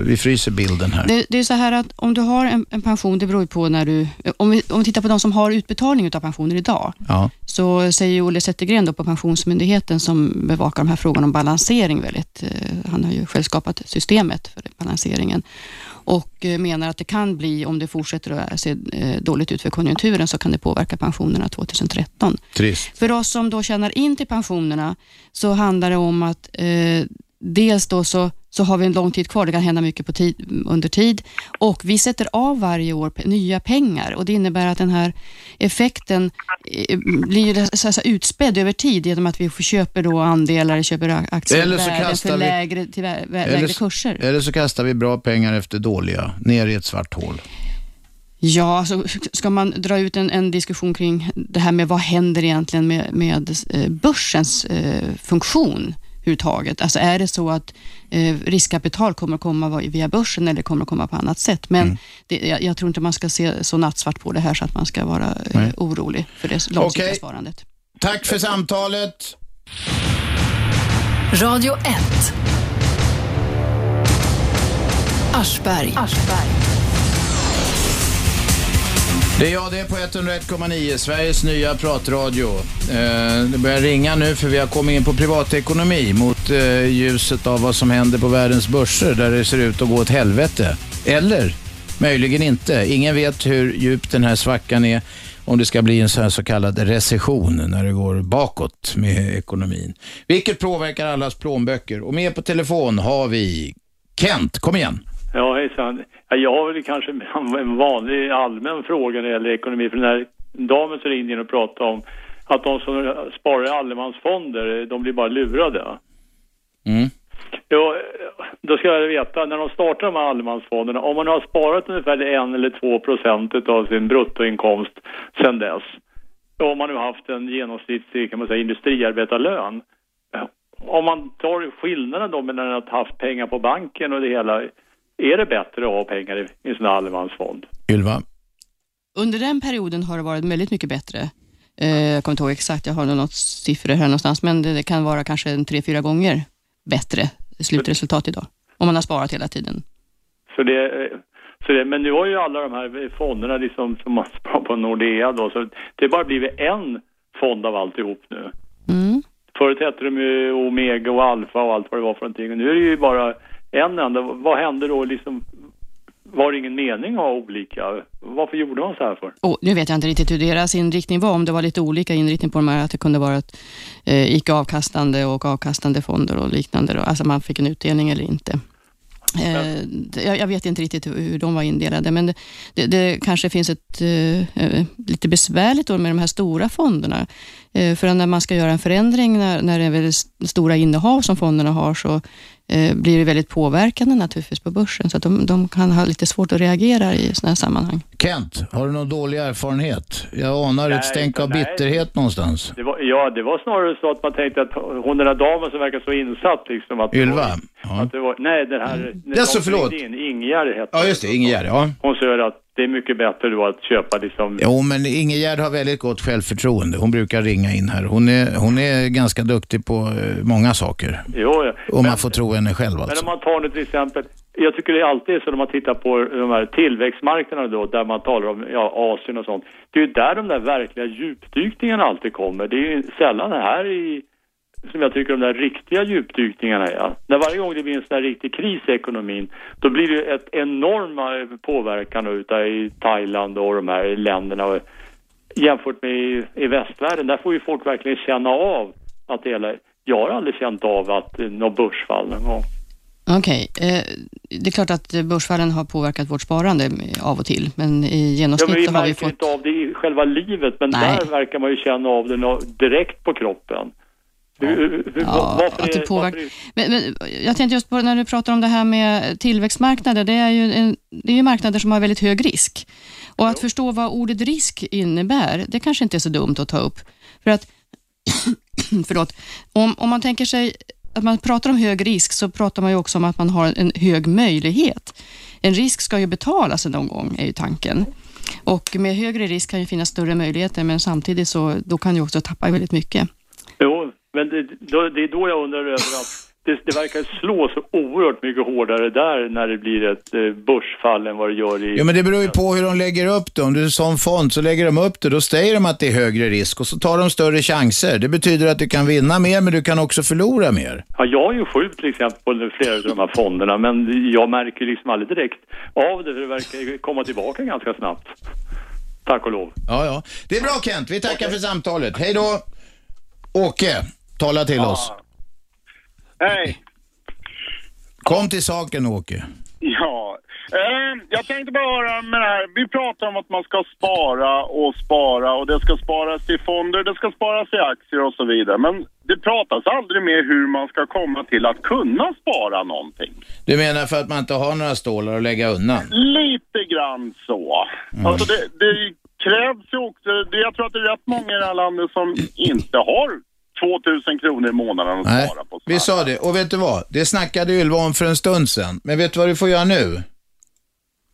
vi fryser bilden här? Det, det är så här att om du har en, en pension, det beror ju på när du... Om vi, om vi tittar på de som har utbetalning av pensioner idag, Ja. Så säger Olle Zettergren då på Pensionsmyndigheten som bevakar de här frågorna om balansering väldigt, eh, han har ju själv skapat systemet för balanseringen och eh, menar att det kan bli, om det fortsätter att se eh, dåligt ut för konjunkturen, så kan det påverka pensionerna 2013. Trist. För oss som då tjänar in till pensionerna så handlar det om att eh, dels då så, så har vi en lång tid kvar, det kan hända mycket på tid, under tid och vi sätter av varje år nya pengar och det innebär att den här effekten eh, blir så, så utspädd över tid genom att vi köper då andelar, köper aktier Eller så värden kastar för vi- lägre, till vä- Eller lägre s- kurser. Eller så kastar vi bra pengar efter dåliga, ner i ett svart hål. Ja, alltså, ska man dra ut en, en diskussion kring det här med vad händer egentligen med, med eh, börsens eh, funktion överhuvudtaget? Alltså är det så att eh, riskkapital kommer att komma via börsen eller kommer att komma på annat sätt? Men Mm. det, jag, jag tror inte man ska se så nattsvart på det här så att man ska vara eh, orolig för det långsiktiga Okej. sparandet. Tack för samtalet. Radio 1. Aschberg. Det är jag det är på 101,9, Sveriges nya pratradio. Eh, det börjar ringa nu för vi har kommit in på privatekonomi mot eh, ljuset av vad som händer på världens börser där det ser ut att gå åt helvete. Eller möjligen inte. Ingen vet hur djup den här svackan är om det ska bli en så, här så kallad recession när det går bakåt med ekonomin. Vilket påverkar allas plånböcker. Och med på telefon har vi Kent. Kom igen. Ja, hejsan. Ja, Jag har väl kanske en vanlig allmän fråga när det gäller ekonomi. För den här damen som ringde in och pratade om att de som sparar i allemansfonder, de blir bara lurade. Mm. Ja, då ska jag veta, när de startar de här allemansfonderna, om man har sparat ungefär en eller två procent av sin bruttoinkomst sedan dess, om man nu haft en genomsnittlig, kan man säga, industriarbetarlön, om man tar skillnaden då mellan att ha haft pengar på banken och det hela, är det bättre att ha pengar i i en sån här allemansfond? Ylva. Under den perioden har det varit väldigt mycket bättre. Eh, jag kommer inte ihåg exakt, jag har nog något siffror här någonstans, men det, det kan vara kanske en tre, fyra gånger bättre slutresultat idag. Om man har sparat hela tiden. Så det, så det, men nu har ju alla de här fonderna liksom som man sparar på Nordea då, så det har bara blivit en fond av alltihop nu. Mm. Förut hette de ju Omega och Alfa och allt vad det var för någonting. Och nu är det ju bara en enda. Vad hände då liksom? Var det ingen mening att ha olika? Varför gjorde man så här för? Och nu vet jag inte riktigt hur deras inriktning var, om det var lite olika inriktning på de här, att det kunde vara ett, eh, icke avkastande och avkastande fonder och liknande. Då. Alltså man fick en utdelning eller inte. Eh, jag, vet inte riktigt hur, de var indelade, men det, det, det kanske finns ett eh, eh, lite besvärligt då med de här stora fonderna. Eh, för när man ska göra en förändring, när, när det är väldigt st- stora innehav som fonderna har, så blir det väldigt påverkande naturligtvis på börsen, så att de, de kan ha lite svårt att reagera i sådana här sammanhang. Kent, har du någon dålig erfarenhet? Jag anar Nej, ett stänk av nej. bitterhet någonstans. Det var, ja, det var snarare så att man tänkte att hon den där damen som verkar så insatt liksom. Att Ylva? Var, att det var, nej, den här... Ja, så förlåt. In, Ingegärd hette Ja, just det. Ingegärd, ja. Hon säger att det är mycket bättre då att köpa liksom... Jo, men Ingegärd har väldigt gott självförtroende. Hon brukar ringa in här. Hon är, hon är ganska duktig på eh, många saker. Jo, ja. Om man får tro henne själv Men alltså. om man tar nu till exempel, jag tycker det är alltid så när man tittar på de här tillväxtmarknaderna då, där man talar om ja, Asien och sånt. Det är ju där de där verkliga djupdykningarna alltid kommer. Det är ju sällan här i, som jag tycker de där riktiga djupdykningarna är. När varje gång det blir en sån här riktig kris i ekonomin, då blir det ett enorma påverkan utav i Thailand och de här länderna. Jämfört med i, i västvärlden, där får ju folk verkligen känna av att det hela, jag har aldrig känt av att eh, något börsfall någon gång. Okej, eh, det är klart att eh, börsfallen har påverkat vårt sparande eh, av och till, men i Ja, men genomsnitt vi så har vi märker fått... inte av det i själva livet, men Nej. där verkar man ju känna av det direkt på kroppen. Ja, varför att det påverkar. Men, men jag tänkte just på när du pratar om det här med tillväxtmarknader, det är ju, en, det är ju marknader som har väldigt hög risk. Och att förstå vad ordet risk innebär, det kanske inte är så dumt att ta upp. För att, förlåt, om, om man tänker sig att man pratar om hög risk så pratar man ju också om att man har en hög möjlighet. En risk ska ju betalas någon gång, är ju tanken. Och med högre risk kan ju finnas större möjligheter, men samtidigt så då kan du också tappa väldigt mycket. jo, men det, då, det är då jag undrar över att det, det verkar slå så oerhört mycket hårdare där när det blir ett eh, börsfall än vad det gör i... Jo, men det beror ju på hur de lägger upp det. Om du är en sån fond så lägger de upp det. Då säger de att det är högre risk och så tar de större chanser. Det betyder att du kan vinna mer, men du kan också förlora mer. Ja, jag är ju sjuk till exempel på flera av de här fonderna, men jag märker liksom aldrig direkt av det, för det verkar komma tillbaka ganska snabbt. Tack och lov. Ja, ja. Det är bra Kent. Vi tackar för samtalet. Hej då. Åke, tala till oss. Hej. Kom till saken Åke. Ja, eh, jag tänkte bara höra med det här. Vi pratar om att man ska spara och spara och det ska sparas i fonder, det ska sparas i aktier och så vidare. Men det pratas aldrig mer hur man ska komma till att kunna spara någonting. Du menar för att man inte har några stålar att lägga undan? Lite grann så. Mm. Alltså det, det krävs ju också, det, jag tror att det är rätt många i det här landet som inte har 2000 kronor i månaden att Nej, spara på. vi sa det. Och vet du vad? Det snackade Ylva om för en stund sedan. Men vet du vad du får göra nu?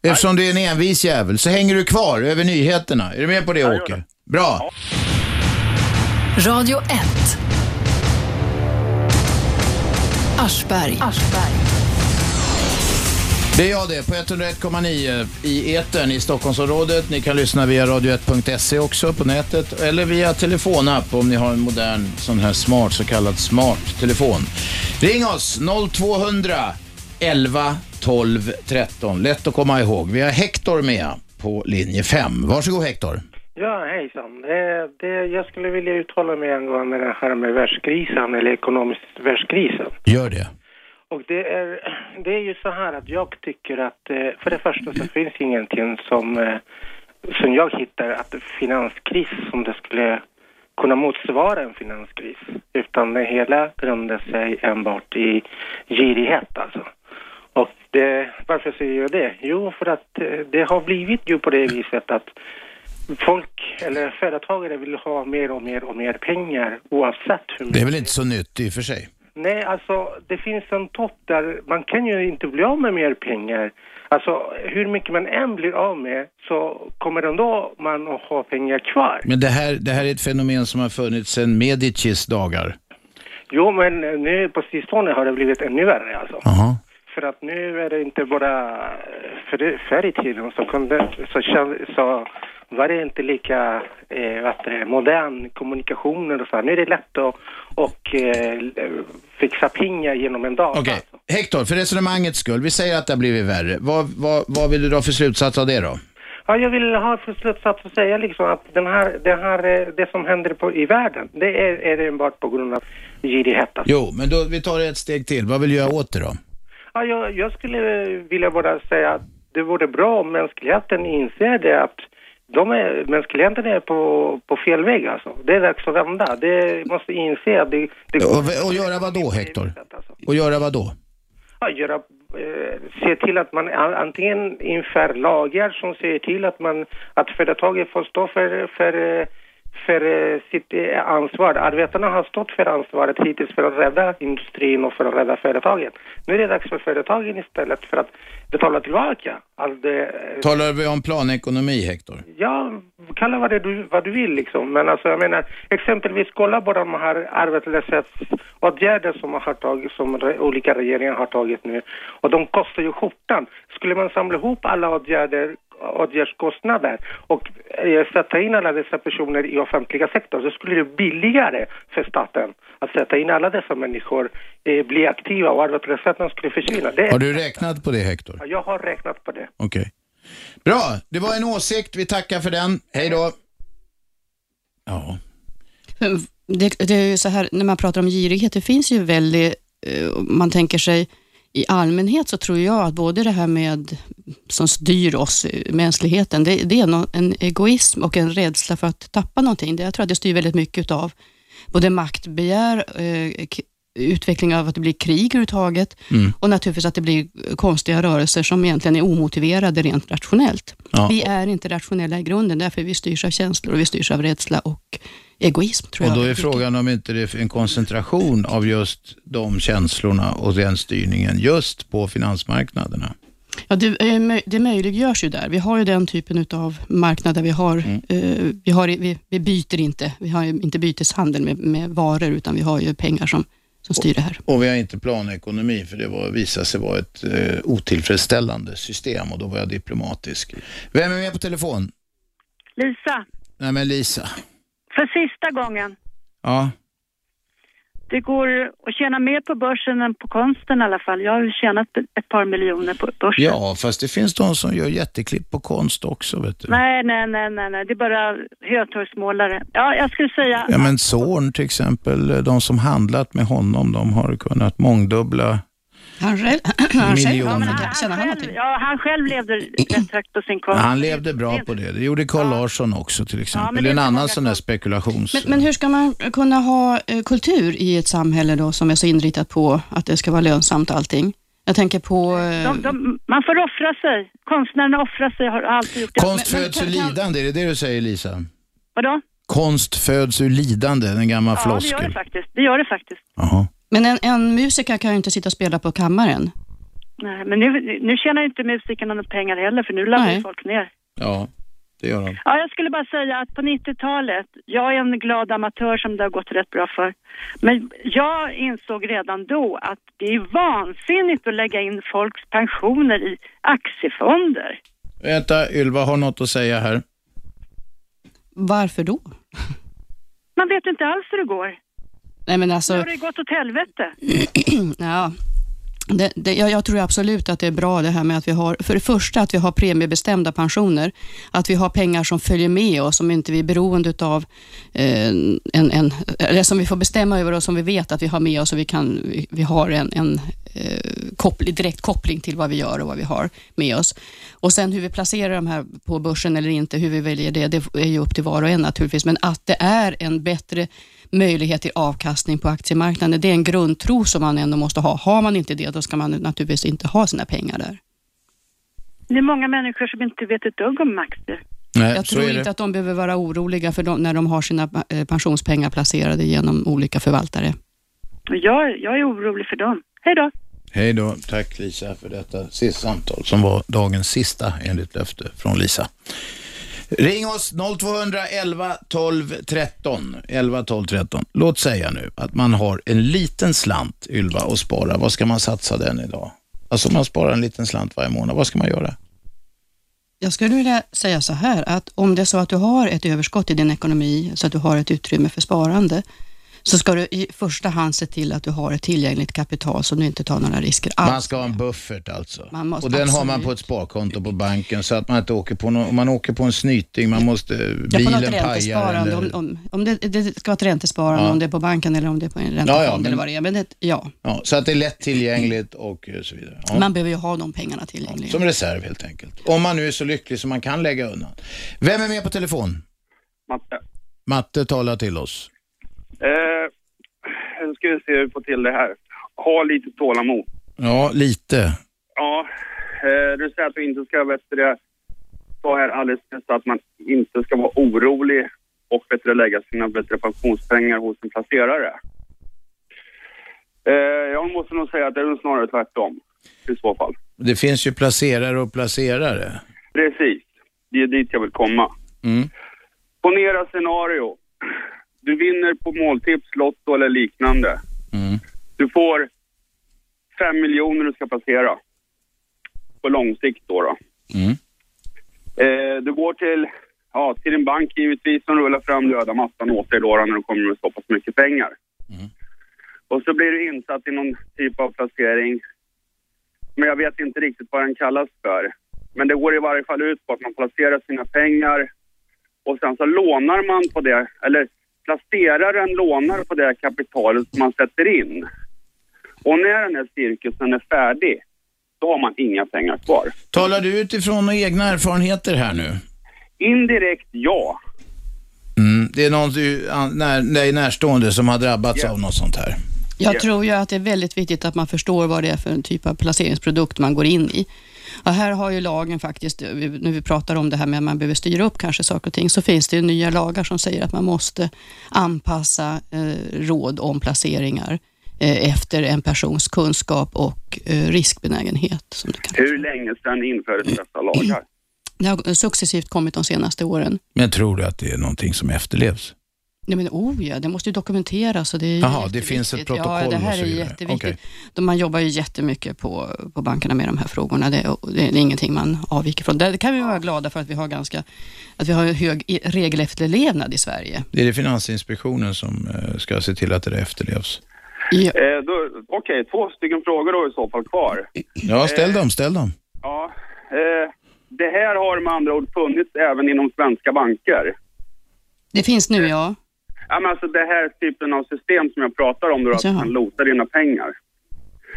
Eftersom du är en envis jävel så hänger du kvar över nyheterna. Är du med på det Åke? Bra. Radio 1. Aschberg. Det är jag det, på 101,9 i etern i Stockholmsområdet. Ni kan lyssna via radio1.se också på nätet eller via telefonapp om ni har en modern sån här smart, så kallad smart telefon. Ring oss 0200 11 12 13. Lätt att komma ihåg. Vi har Hector med på linje 5. Varsågod Hector. Ja, hejsan. Eh, det, jag skulle vilja uttala mig angående det här med världskrisen eller ekonomisk världskrisen. Gör det. Och det är, det är ju så här att jag tycker att eh, för det första så finns ingenting som, eh, som jag hittar att finanskris som det skulle kunna motsvara en finanskris. Utan det hela grundar sig enbart i girighet alltså. Och det, varför säger jag det? Jo, för att eh, det har blivit ju på det viset att folk eller företagare vill ha mer och mer och mer pengar oavsett hur mycket. Det är väl inte så nytt i och för sig. Nej, alltså det finns en topp där man kan ju inte bli av med mer pengar. Alltså hur mycket man än blir av med så kommer ändå man att ha pengar kvar. Men det här, det här är ett fenomen som har funnits sedan Medicis dagar. Jo, men nu på sistone har det blivit ännu värre alltså. Jaha. För att nu är det inte bara, för det, förr i tiden så, kunde, så, så var det inte lika eh, vad det, modern kommunikationer och så. här. Nu är det lätt att och, eh, fixa pengar genom en dag. Okej, Hector, för resonemangets skull, vi säger att det har blivit värre. Vad, vad, vad vill du dra för slutsats av det då? Ja, jag vill ha för slutsats att säga liksom att den här, den här, eh, det som händer på, i världen, det är, är det enbart på grund av girighet. Alltså. Jo, men då, vi tar det ett steg till. Vad vill du göra åt det då? Ja, jag, jag skulle vilja bara säga att det vore bra om mänskligheten inser det att de är, mänskligheten är på, på fel väg alltså. Det är dags att vända. Det måste inse att det, det Och, och göra vad då, Hector? Och göra vad då? att göra, eh, se till att man antingen inför lagar som ser till att man, att företaget får stå för, för, eh, för eh, sitt eh, ansvar. Arbetarna har stått för ansvaret hittills för att rädda industrin och för att rädda företagen. Nu är det dags för företagen istället för att betala tillbaka det. eh, Talar vi om planekonomi, Hector? Ja, kalla vad du, vad du vill liksom. Men alltså jag menar, exempelvis kolla på de här arbetslöshetsåtgärder som, har tagit, som olika regeringar har tagit nu. Och de kostar ju skjortan. Skulle man samla ihop alla åtgärder åtgärdskostnader och eh, sätta in alla dessa personer i offentliga sektorn så skulle det bli billigare för staten att sätta in alla dessa människor, eh, bli aktiva och arbetslösheten skulle försvinna. Det Har du räknat på det, Hector? Ja, Jag har räknat på det. Okej. Bra, det var en åsikt. Vi tackar för den. Hej då. Ja. Det, det är ju så här, när man pratar om girighet, det finns ju väldigt, eh, man tänker sig i allmänhet så tror jag att både det här med som styr oss, eh, mänskligheten, det, det är nå- en egoism och en rädsla för att tappa någonting. Det, jag tror att det styr väldigt mycket av både maktbegär, eh, utveckling av att det blir krig överhuvudtaget Mm. och naturligtvis att det blir konstiga rörelser som egentligen är omotiverade rent rationellt. Ja. Vi är inte rationella i grunden, därför vi styrs av känslor och vi styrs av rädsla och egoism. Tror Och jag. då är frågan om inte det är en koncentration av just de känslorna och den styrningen just på finansmarknaderna. Ja, det, är möj- det möjliggörs ju där. Vi har ju den typen av marknad där vi har, Mm. eh, vi, har vi, vi byter inte, vi har ju inte byteshandel med, med varor, utan vi har ju pengar som, som styr det här. Och vi har inte planekonomi för det var, visade sig vara ett eh, otillfredsställande system och då var jag diplomatisk. Vem är med på telefon? Lisa, Nej men Lisa. För sista gången. Ja. Det går att tjäna mer på börsen än på konsten i alla fall. Jag har tjänat ett par miljoner på börsen. ja, fast det finns de som gör jätteklipp på konst också vet du. Nej, nej, nej, nej, nej, det är bara hötorgsmålare. Ja, jag skulle säga... Ja men Zorn till exempel, de som handlat med honom, de har kunnat mångdubbla Han själv, han själv ja, men Ja, han, känner han någonting? Ja, han själv levde rätt högt på sin konst. Han levde bra på det. Det gjorde Carl Larsson också till exempel. men det är en annan sån där spekulations... Men, men hur ska man kunna ha eh, kultur i ett samhälle då som är så inriktat på att det ska vara lönsamt allting? Jag tänker på... eh, De, de, man får offra sig. Konstnärerna offrar sig, har alltid gjort det. Konst föds ur lidande, är det det du säger Lisa? Vadå? Konst föds ur lidande, en gammal Ja, det gör det floskel. faktiskt. Det gör det faktiskt. Jaha. Men en, en musiker kan ju inte sitta och spela på kammaren. Nej, men nu, nu tjänar ju inte musikerna några pengar heller, för nu laddar folk ner. Ja, det gör de. Ja, jag skulle bara säga att på 90-talet, jag är en glad amatör som det har gått rätt bra för. Men jag insåg redan då att det är vansinnigt att lägga in folks pensioner i aktiefonder. Vänta, Ylva har något att säga här. Varför då? Man vet inte alls hur det går. Nej men Nu alltså... har det gått åt helvete. ja. Det, det, jag, jag tror absolut att det är bra det här med att vi har, för det första att vi har premiebestämda pensioner, att vi har pengar som följer med oss, som inte vi är beroende av, eh, en, en, eller som vi får bestämma över och som vi vet att vi har med oss och vi, kan, vi, vi har en, en eh, koppling, direkt koppling till vad vi gör och vad vi har med oss. Och sen hur vi placerar de här på börsen eller inte, hur vi väljer det, det är ju upp till var och en naturligtvis, men att det är en bättre möjlighet till avkastning på aktiemarknaden, det är en grundtro som man ändå måste ha. Har man inte det, då ska man naturligtvis inte ha sina pengar där. Det är många människor som inte vet ett dugg om aktier. Nej, Jag tror inte att de behöver vara oroliga för de, när de har sina eh, pensionspengar placerade genom olika förvaltare. Jag, jag är orolig för dem. Hej då! Hej då. Tack Lisa för detta sista samtal som var dagens sista enligt löfte från Lisa. Ring oss 0211 12 13. 11 12 13. Låt säga nu att man har en liten slant, Ylva, att spara. Vad ska man satsa den idag? Alltså man sparar en liten slant varje månad, vad ska man göra? Jag skulle vilja säga så här, att om det är så att du har ett överskott i din ekonomi, så att du har ett utrymme för sparande, så ska du i första hand se till att du har ett tillgängligt kapital så du inte tar några risker alls. Man ska ha en buffert alltså. Man måste- och den har man absolut. på ett sparkonto på banken så att man inte åker på någon, om man åker på en snyting, man måste, Ja, på något bilen pajar eller... om, om, om det, det ska vara ett räntesparande, Ja. om det är på banken eller om det är på en räntefond Ja, ja, men- eller vad det är. Men det, ja, Ja, så att det är lätt tillgängligt och eh, så vidare. Ja. man behöver ju ha de pengarna tillgängliga. Som reserv helt enkelt. Om man nu är så lycklig som man kan lägga undan. Vem är med på telefon? Matte. Matte talar till oss. Eh, nu ska vi se hur vi får till det här. Ha lite tålamod. Ja, lite. Ja, eh, du säger att du inte ska vet du ta här alldeles nyss att man inte ska vara orolig och vet du, lägga sina vet du, pensionspengar hos en placerare. Eh, jag måste nog säga att det är snarare tvärtom i så fall. Det finns ju placerare och placerare. Precis, det är dit jag vill komma. Mm. Ponera scenario. Du vinner på måltips, Lotto eller liknande. Mm. Du får fem miljoner du ska placera. På lång sikt då. då. Mm. Eh, du går till, ja, till din bank givetvis som rullar fram röda mattan åt dig då då, när du kommer med så pass mycket pengar. Och så blir du insatt i någon typ av placering. Men jag vet inte riktigt vad den kallas för. Men det går i varje fall ut på att man placerar sina pengar och sen så lånar man på det, eller placeraren lånar på det kapitalet som man sätter in. Och när den här cirkusen är färdig, då har man inga pengar kvar. Talar du utifrån egna erfarenheter här nu? Indirekt ja. Mm. Det är någon du, när, dig närstående som har drabbats av något sånt här? Jag tror ju att det är väldigt viktigt att man förstår vad det är för en typ av placeringsprodukt man går in i. Och här har ju lagen faktiskt, vi- när vi pratar om det här med att man behöver styra upp kanske saker och ting, så finns det ju nya lagar som säger att man måste anpassa eh, råd om placeringar eh, efter en persons kunskap och eh, riskbenägenhet. Som det, kan. Hur länge sedan infördes dessa lagar? det har successivt kommit de senaste åren. Men tror du att det är någonting som efterlevs? Nej, men, oh ja, det måste ju dokumenteras. Och det är Jaha, det finns ett protokoll Ja, det här och så är jätteviktigt. De, man jobbar ju jättemycket på, på bankerna med de här frågorna. Det, det är ingenting man avviker från. Där kan vi vara glada för att vi har ganska att vi har en hög regelefterlevnad i Sverige. Det är det Finansinspektionen som eh, ska se till att det efterlevs. Eh, då- Okej, två stycken frågor då i så fall kvar. Ja, ställ dem, ställ dem. Ja, eh, det här har med andra ord funnits även inom svenska banker. Det finns nu, ja. Ja, men alltså det här typen av system som jag pratar om, då att man lotar dina pengar.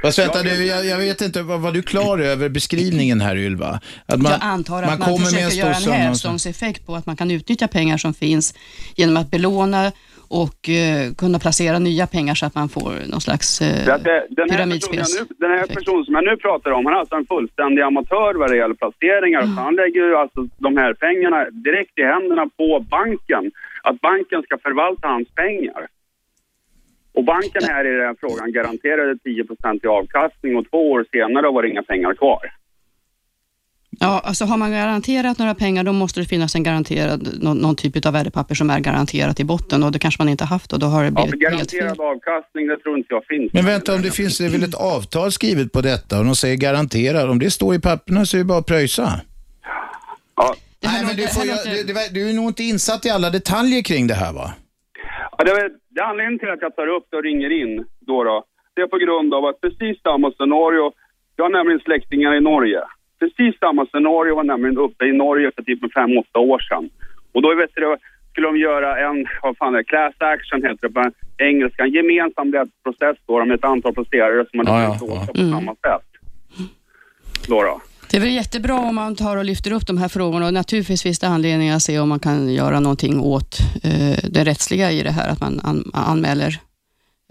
Fast vänta, du, jag, jag vet inte, vad, var du klar över beskrivningen här Ylva? Att jag antar att man, försöker göra en hävstångseffekt på att man kan utnyttja pengar som finns genom att belåna och eh, kunna placera nya pengar så att man får någon slags eh, pyramidspels... nu, den här personen som jag nu pratar om, han är alltså en fullständig amatör vad det gäller placeringar. Så han lägger ju alltså de här pengarna direkt i händerna på banken. Att banken ska förvalta hans pengar. Och banken här i den här frågan garanterade 10 i avkastning och två år senare var det inga pengar kvar. Ja, alltså har man garanterat några pengar, då måste det finnas en garanterad, någon, någon typ av värdepapper som är garanterat i botten och det kanske man inte haft och då har det Ja, för blivit helt fel. garanterad avkastning, det tror inte jag finns. Men vänta, om det finns det är väl ett avtal skrivet på detta och de säger garanterar. Om det står i papperna så är det bara att pröjsa. Nej, men du, får, ju- du, du, du är nog inte insatt i alla detaljer kring det här va? Ja, det, är, det är anledningen till att jag tar upp det och ringer in då, då. Det är på grund av att precis samma scenario, jag har nämligen släktingar i Norge. Precis samma scenario var nämligen uppe i Norge för typ fem, åtta år sedan. Och då vet du, skulle de göra en, vad fan är det, class action heter det på engelska, en gemensam rättsprocess då med ett antal placerare som hade Ja, ja, ja, på samma sätt. Då, då. Det är väl jättebra om man tar och lyfter upp de här frågorna och naturligtvis finns det anledning att se om man kan göra någonting åt eh, det rättsliga i det här, att man an, anmäler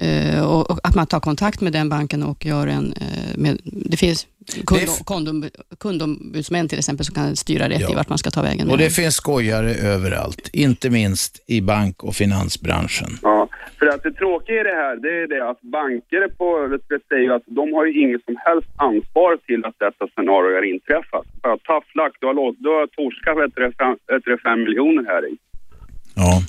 eh, och, och att man tar kontakt med den banken och gör en, eh, med, det finns kund, kundom, kundombudsmän till exempel som kan styra rätt Ja. i vart man ska ta vägen. Och det finns skojare överallt, inte minst i bank och finansbranschen. Ja, för att det tråkiga i det här, det är det att banker på, säger att de har ju inget som helst ansvar till att detta scenario har inträffat. För att tough luck, du har, låt, du har torskat fem, miljoner här i. Ja.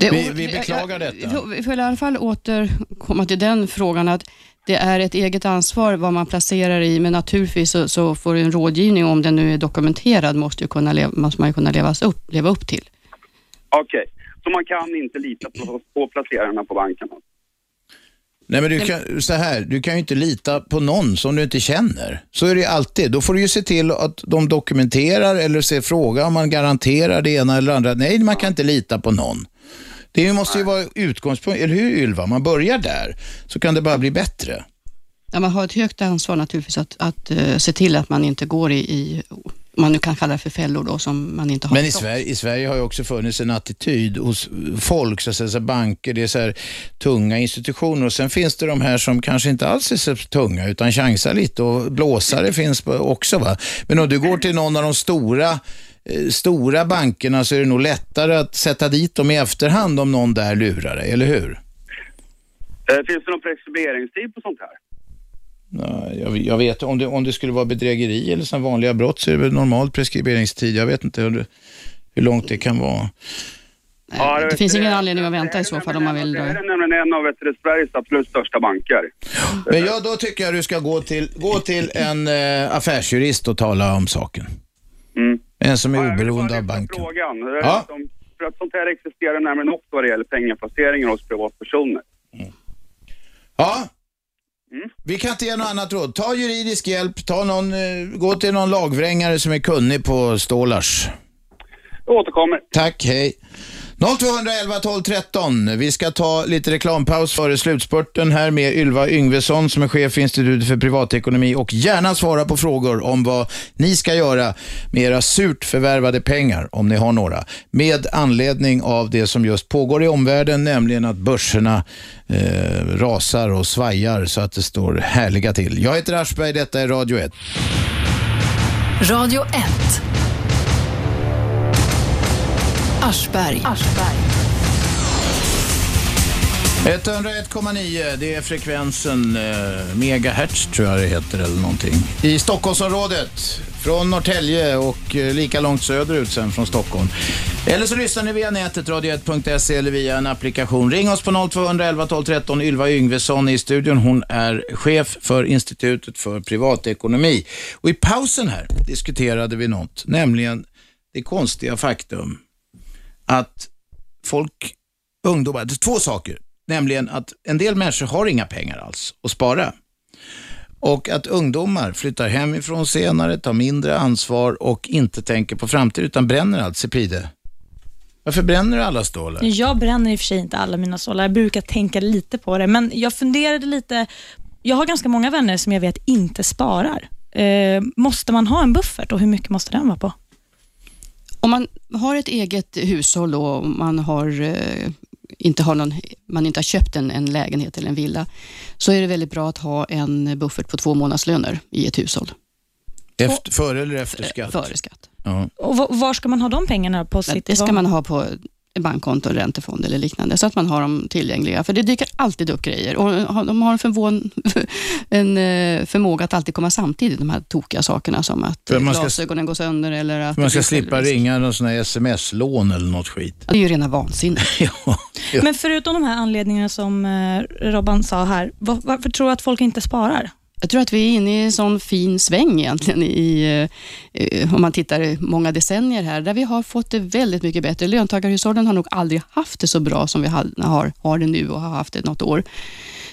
Det- Vi, vi beklagar detta. Vi får, vi får i alla fall återkomma till den frågan att det är ett eget ansvar vad man placerar i, men naturligtvis så, så får en rådgivning, om den nu är dokumenterad, måste, ju kunna leva, måste man ju kunna levas upp, leva upp till. Okej, så man kan inte lita på, på placerarna på banken? Nej, men du kan, så här, du kan ju inte lita på någon som du inte känner. Så är det ju alltid. Då får du ju se till att de dokumenterar eller se, fråga om man garanterar det ena eller andra. Nej, man kan inte lita på någon. Det måste ju vara utgångspunkt, eller hur Ylva? Man börjar där, så kan det bara bli bättre. Ja, man har ett högt ansvar naturligtvis att, att eh, se till att man inte går i, i, man nu kan kalla det för fällor då, som man inte har Men i. Sverige, i Sverige har ju också funnits en attityd hos folk, så att säga, så banker, det är så här tunga institutioner och sen finns det de här som kanske inte alls är så tunga utan chansar lite och blåsare finns också. Va? Men om du går till någon av de stora eh, stora bankerna så är det nog lättare att sätta dit dem i efterhand om någon där lurar dig, eller hur? Eh, finns det någon preskriberingstid på sånt här? Ja, jag, jag vet, om det, om det skulle vara bedrägeri eller sådana vanliga brott så är det väl normal preskriberingstid. Jag vet inte hur, hur långt det kan vara. Ja, Det finns ingen anledning att vänta i så fall om man vill. Det här är nämligen en av Sveriges absolut största banker. Men ja, då tycker jag du ska gå till, gå till en eh, affärsjurist och tala om saken. En som är oberoende av banken. Frågan. Ja. Ja. För att sånt här existerar nämligen också vad det gäller pengaplaceringar hos privatpersoner. Ja. Vi kan inte ge något annat råd. Ta juridisk hjälp, ta någon, eh, gå till någon lagvrängare som är kunnig på stålars. Jag återkommer. Tack, hej. 0211 12 13. Vi ska ta lite reklampaus före slutspurten här med Ylva Yngvesson som är chef för Institutet för privatekonomi och gärna svara på frågor om vad ni ska göra med era surt förvärvade pengar, om ni har några, med anledning av det som just pågår i omvärlden, nämligen att börserna eh, rasar och svajar så att det står härliga till. Jag heter Aschberg, detta är Radio 1. Radio 1. Aschberg. 101,9 det är frekvensen eh, megahertz tror jag det heter eller någonting. I Stockholmsområdet. Från Norrtälje och eh, lika långt söderut sen från Stockholm. Eller så lyssnar ni via nätet, radio1.se eller via en applikation. Ring oss på 0211 12 13. Ylva Yngvesson är i studion. Hon är chef för Institutet för privatekonomi. Och i pausen här diskuterade vi något, nämligen det konstiga faktum att folk, ungdomar, två saker. Nämligen att en del människor har inga pengar alls att spara. Och att ungdomar flyttar hemifrån senare, tar mindre ansvar och inte tänker på framtiden utan bränner allt. Sepide, varför bränner du alla stålar? Jag bränner i och för sig inte alla mina stålar. Jag brukar tänka lite på det, men jag funderade lite. Jag har ganska många vänner som jag vet inte sparar. Eh, måste man ha en buffert och hur mycket måste den vara på? Om man har ett eget hushåll och man har, eh, inte har någon, man inte har köpt en, en lägenhet eller en villa, så är det väldigt bra att ha en buffert på två månadslöner i ett hushåll. Efter, före eller efter skatt? Före skatt. Ja. Och va- var ska man ha de pengarna på sitt? Det ska man ha på bankkonto, räntefond eller liknande, så att man har dem tillgängliga. För det dyker alltid upp grejer och de har en, förvån, en eh, förmåga att alltid komma samtidigt, de här tokiga sakerna som att För man ska- glasögonen går sönder eller att... Man ska slippa självrisk. ringa någon sån här sms-lån eller något skit. Ja, Det är ju rena vansinnet. ja. Men förutom de här anledningarna som eh, Robban sa här, var, varför tror du att folk inte sparar? Jag tror att vi är inne i en sån fin sväng egentligen, i, eh, om man tittar i många decennier här, där vi har fått det väldigt mycket bättre. Löntagarhushållen har nog aldrig haft det så bra som vi har, har, det nu och har haft det något år,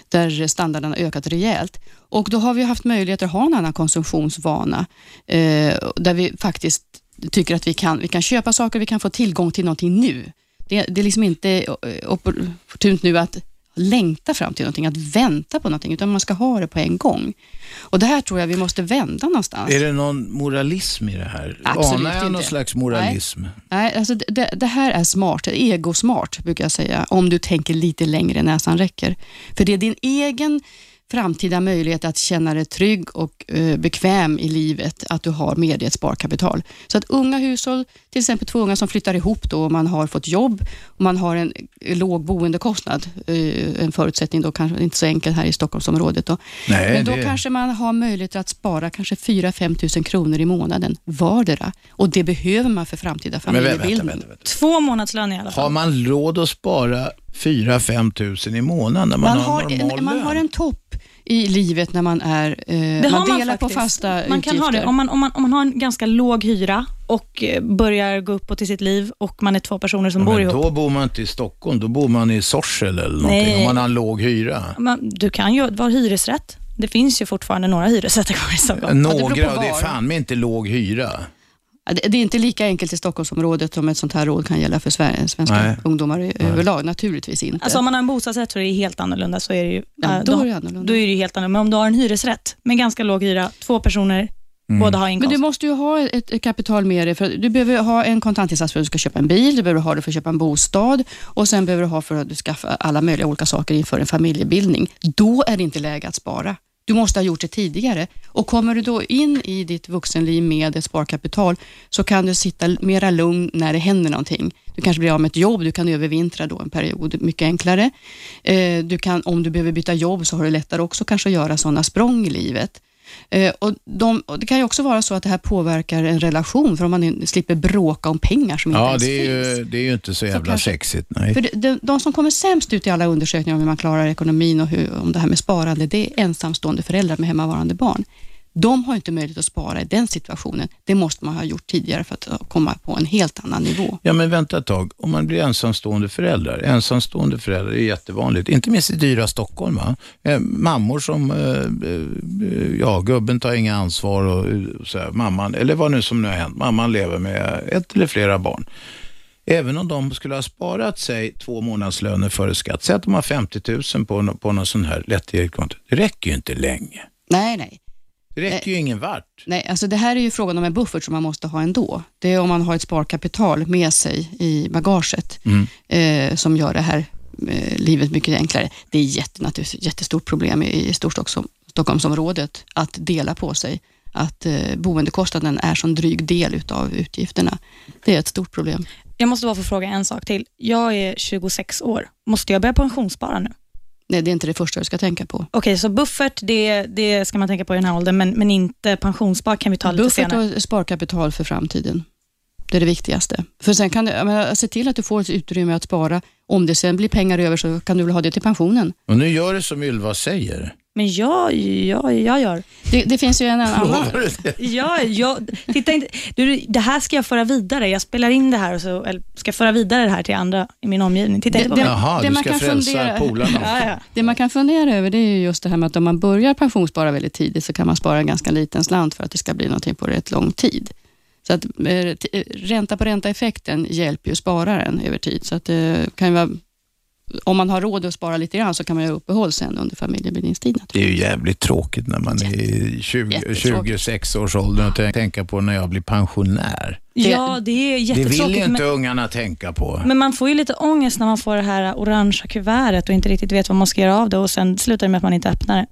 där standarden har ökat rejält. Och då har vi haft möjlighet att ha en annan konsumtionsvana, eh, där vi faktiskt tycker att vi kan, vi kan köpa saker, vi kan få tillgång till någonting nu. Det, det är liksom inte opportunt nu att längta fram till någonting, att vänta på någonting, utan man ska ha det på en gång. Och Det här tror jag vi måste vända någonstans. Är det någon moralism i det här? Absolut Anar jag någon inte. slags moralism? Nej, alltså det- det, det här är smart, egosmart brukar jag säga, om du tänker lite längre än näsan räcker. För det är din egen framtida möjlighet att känna dig trygg och eh, bekväm i livet, att du har med dig ett sparkapital. Så att unga hushåll, till exempel två unga som flyttar ihop då och man har fått jobb och man har en låg boendekostnad, eh, en förutsättning då kanske inte så enkel här i Stockholmsområdet. Då. Nej, Men då det- kanske man har möjlighet att spara kanske 4-5 tusen kronor i månaden vardera och det behöver man för framtida familjebildning. Två månadslöner i alla fall. Har man råd att spara 4-5 tusen i månaden när man, Man har har, normal en, man har en topp i livet när man är... Eh, Det man har man delar på faktiskt. fasta Man utgifter. kan ha det om man, om, man, om man har en ganska låg hyra och eh, börjar gå uppåt i sitt liv och man är två personer som Ja, bor men ihop. då bor man inte i Stockholm, då bor man i Sorsele eller någonting, Nej. om man har en låg hyra. Man, du kan ju vara hyresrätt. Det finns ju fortfarande några hyresrätter kvar i Stockholm. Några, och det är fan med inte låg hyra. Det är inte lika enkelt i Stockholmsområdet som ett sånt här råd kan gälla för Sverige, svenska Nej. ungdomar i- överlag. Naturligtvis inte. Alltså om man har en bostadsrätt så är det helt annorlunda. Så är det ju, Ja, äh, då är det annorlunda. Då är det ju helt annorlunda. Men om du har en hyresrätt med ganska låg hyra, två personer, båda har Men inkomst. du måste ju ha ett, ett kapital med dig. För du behöver ha en kontantinsats för att du ska köpa en bil, du behöver ha det för att köpa en bostad och sen behöver du ha för att du skaffar alla möjliga olika saker inför en familjebildning. Då är det inte läge att spara. Du måste ha gjort det tidigare. Och kommer du då in i ditt vuxenliv med ett sparkapital så kan du sitta mera lugn när det händer någonting. Du kanske blir av med ett jobb, du kan övervintra då en period mycket enklare. Eh, du kan, om du behöver byta jobb så har du lättare också kanske att göra sådana språng i livet. Eh, och, de, och Det kan ju också vara så att det här påverkar en relation, för om man slipper bråka om pengar som inte Ja, ens det är, finns. ju, det är ju inte så jävla kanske- sexigt. Nej. För de, de, de som kommer sämst ut i alla undersökningar om hur man klarar ekonomin och hur, om det här med sparande, det är ensamstående föräldrar med hemmavarande barn. De har inte möjlighet att spara i den situationen. Det måste man ha gjort tidigare för att uh, komma på en helt annan nivå. Ja, men vänta ett tag. Om man blir ensamstående förälder. Ensamstående föräldrar är jättevanligt. Inte minst i dyra Stockholm. Va? Eh, mammor som, eh, eh, ja, gubben tar inga ansvar och, eh, så här, mamman, eller vad nu som nu har hänt. Mamman lever med ett eller flera barn. Även om de skulle ha sparat sig två månadslöner före skatt, säg att de har 50 000 på, på någon sån här lättillgängligt konto. Det räcker ju inte länge. Nej, nej. Det räcker ju ingen vart. Nej, alltså det här är ju frågan om en buffert som man måste ha ändå. Det är om man har ett sparkapital med sig i bagaget Mm. eh, som gör det här eh, livet mycket enklare. Det är jätte, ett jättestort problem i, i Storstockholm, Stockholmsområdet att dela på sig. Att eh, boendekostnaden är en dryg del utav utgifterna. Det är ett stort problem. Jag måste bara få fråga en sak till. Jag är 26 år. Måste jag börja pensionsspara nu? Nej, det är inte det första du ska tänka på. Okej, så buffert, det, det ska man tänka på i den här åldern, men, men inte pensionsspar kan vi ta lite Buffert senare. och sparkapital för framtiden. Det är det viktigaste. För sen kan du, jag menar, se till att du får ett utrymme att spara. Om det sen blir pengar över så kan du väl ha det till pensionen. Och nu gör det som Ylva säger. Men jag, jag, jag gör. Det, det finns ju en annan... Ja, jag, titta inte, du, det här ska jag föra vidare. Jag spelar in det här och så, eller ska föra vidare det här till andra i min omgivning. Titta Det- inte på det-. Jaha, det du man ska kan frälsa fundera- polarna. Ja, ja. Det man kan fundera över det är ju just det här med att om man börjar pensionsspara väldigt tidigt så kan man spara en ganska liten slant för att det ska bli någonting på rätt lång tid. Så att eh, eh, ränta på ränta-effekten hjälper ju spararen över tid. Så att det kan ju vara, om man har råd att spara lite grann så kan man göra uppehåll sen under familjebildningstiden. Det är ju jävligt tråkigt när man är i 20, jättetråkigt. 26 års ålder och tänk- tänka på när jag blir pensionär. ja, det är Det vill jättetråkigt. ju inte men, ungarna tänka på. men man får ju lite ångest när man får det här orangea kuvertet och inte riktigt vet vad man ska göra av det och sen slutar det med att man inte öppnar det.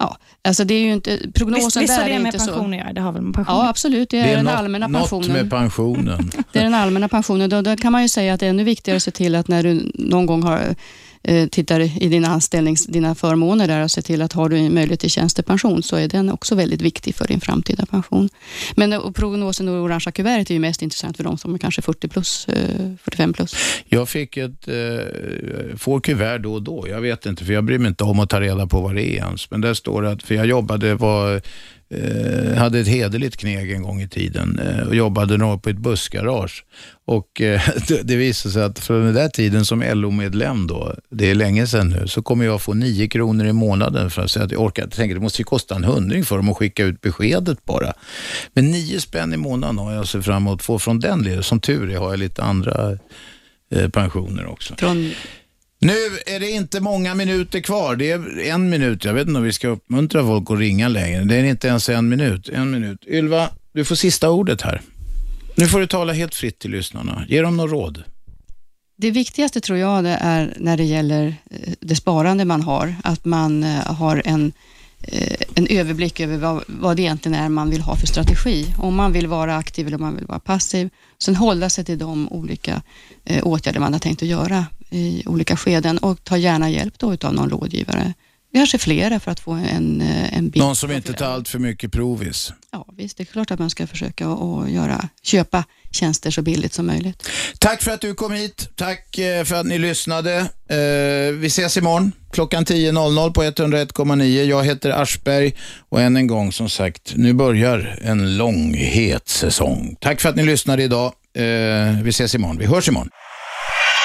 Ja, alltså det är ju inte, prognosen Visst, visst där har det är med inte så. pension att göra? Det har väl med pension Ja, absolut. Det är, den något, allmänna något pensionen. med pensionen. Det är den allmänna pensionen. Då, då kan man ju säga att det är ännu viktigare att se till att när du någon gång har Eh, tittar i dina anställnings, dina förmåner där och ser till att har du möjlighet till tjänstepension så är den också väldigt viktig för din framtida pension. Men eh, och prognosen och orangea kuvertet är ju mest intressant för de som är kanske 40 plus, eh, 45 plus. Jag fick ett, eh, får kuvert då och då. Jag vet inte, för jag bryr mig inte om att ta reda på vad det är ens. Men där står det att, för jag jobbade, var, eh, hade ett hederligt kneg en gång i tiden eh, och jobbade nog på ett bussgarage. Och eh, det, det visade sig att från den där tiden som LO-medlem då, det är länge sedan nu, så kommer jag få 9 kronor i månaden för att säga att jag orkar. Jag tänker det måste ju kosta en hundring för dem att skicka ut beskedet bara. Men 9 spänn i månaden har jag sett fram emot att få från den leden. Som tur är har jag lite andra eh, pensioner också. Från, nu är det inte många minuter kvar. Det är en minut. Jag vet inte om vi ska uppmuntra folk att ringa längre. Det är inte ens en minut. En minut. Ylva, du får sista ordet här. Nu får du tala helt fritt till lyssnarna. Ge dem något råd. det viktigaste tror jag det är när det gäller eh, det sparande man har, att man eh, har en, eh, en överblick över vad, vad det egentligen är man vill ha för strategi. Om man vill vara aktiv eller om man vill vara passiv. Sen hålla sig till de olika åtgärder man har tänkt att göra i olika skeden och ta gärna hjälp då utav någon rådgivare. Kanske flera för att få en, eh, en bild. Någon som inte tar allt för mycket provis. Ja, visst, det är klart att man ska försöka att göra, köpa tjänster så billigt som möjligt. Tack för att du kom hit. Tack eh, för att ni lyssnade. Eh, Vi ses imorgon klockan 10.00 på 101,9. Jag heter Aschberg och än en gång som sagt, nu börjar en lång het säsong. Tack för att ni lyssnade idag. Vi ses imorgon. Vi hörs imorgon.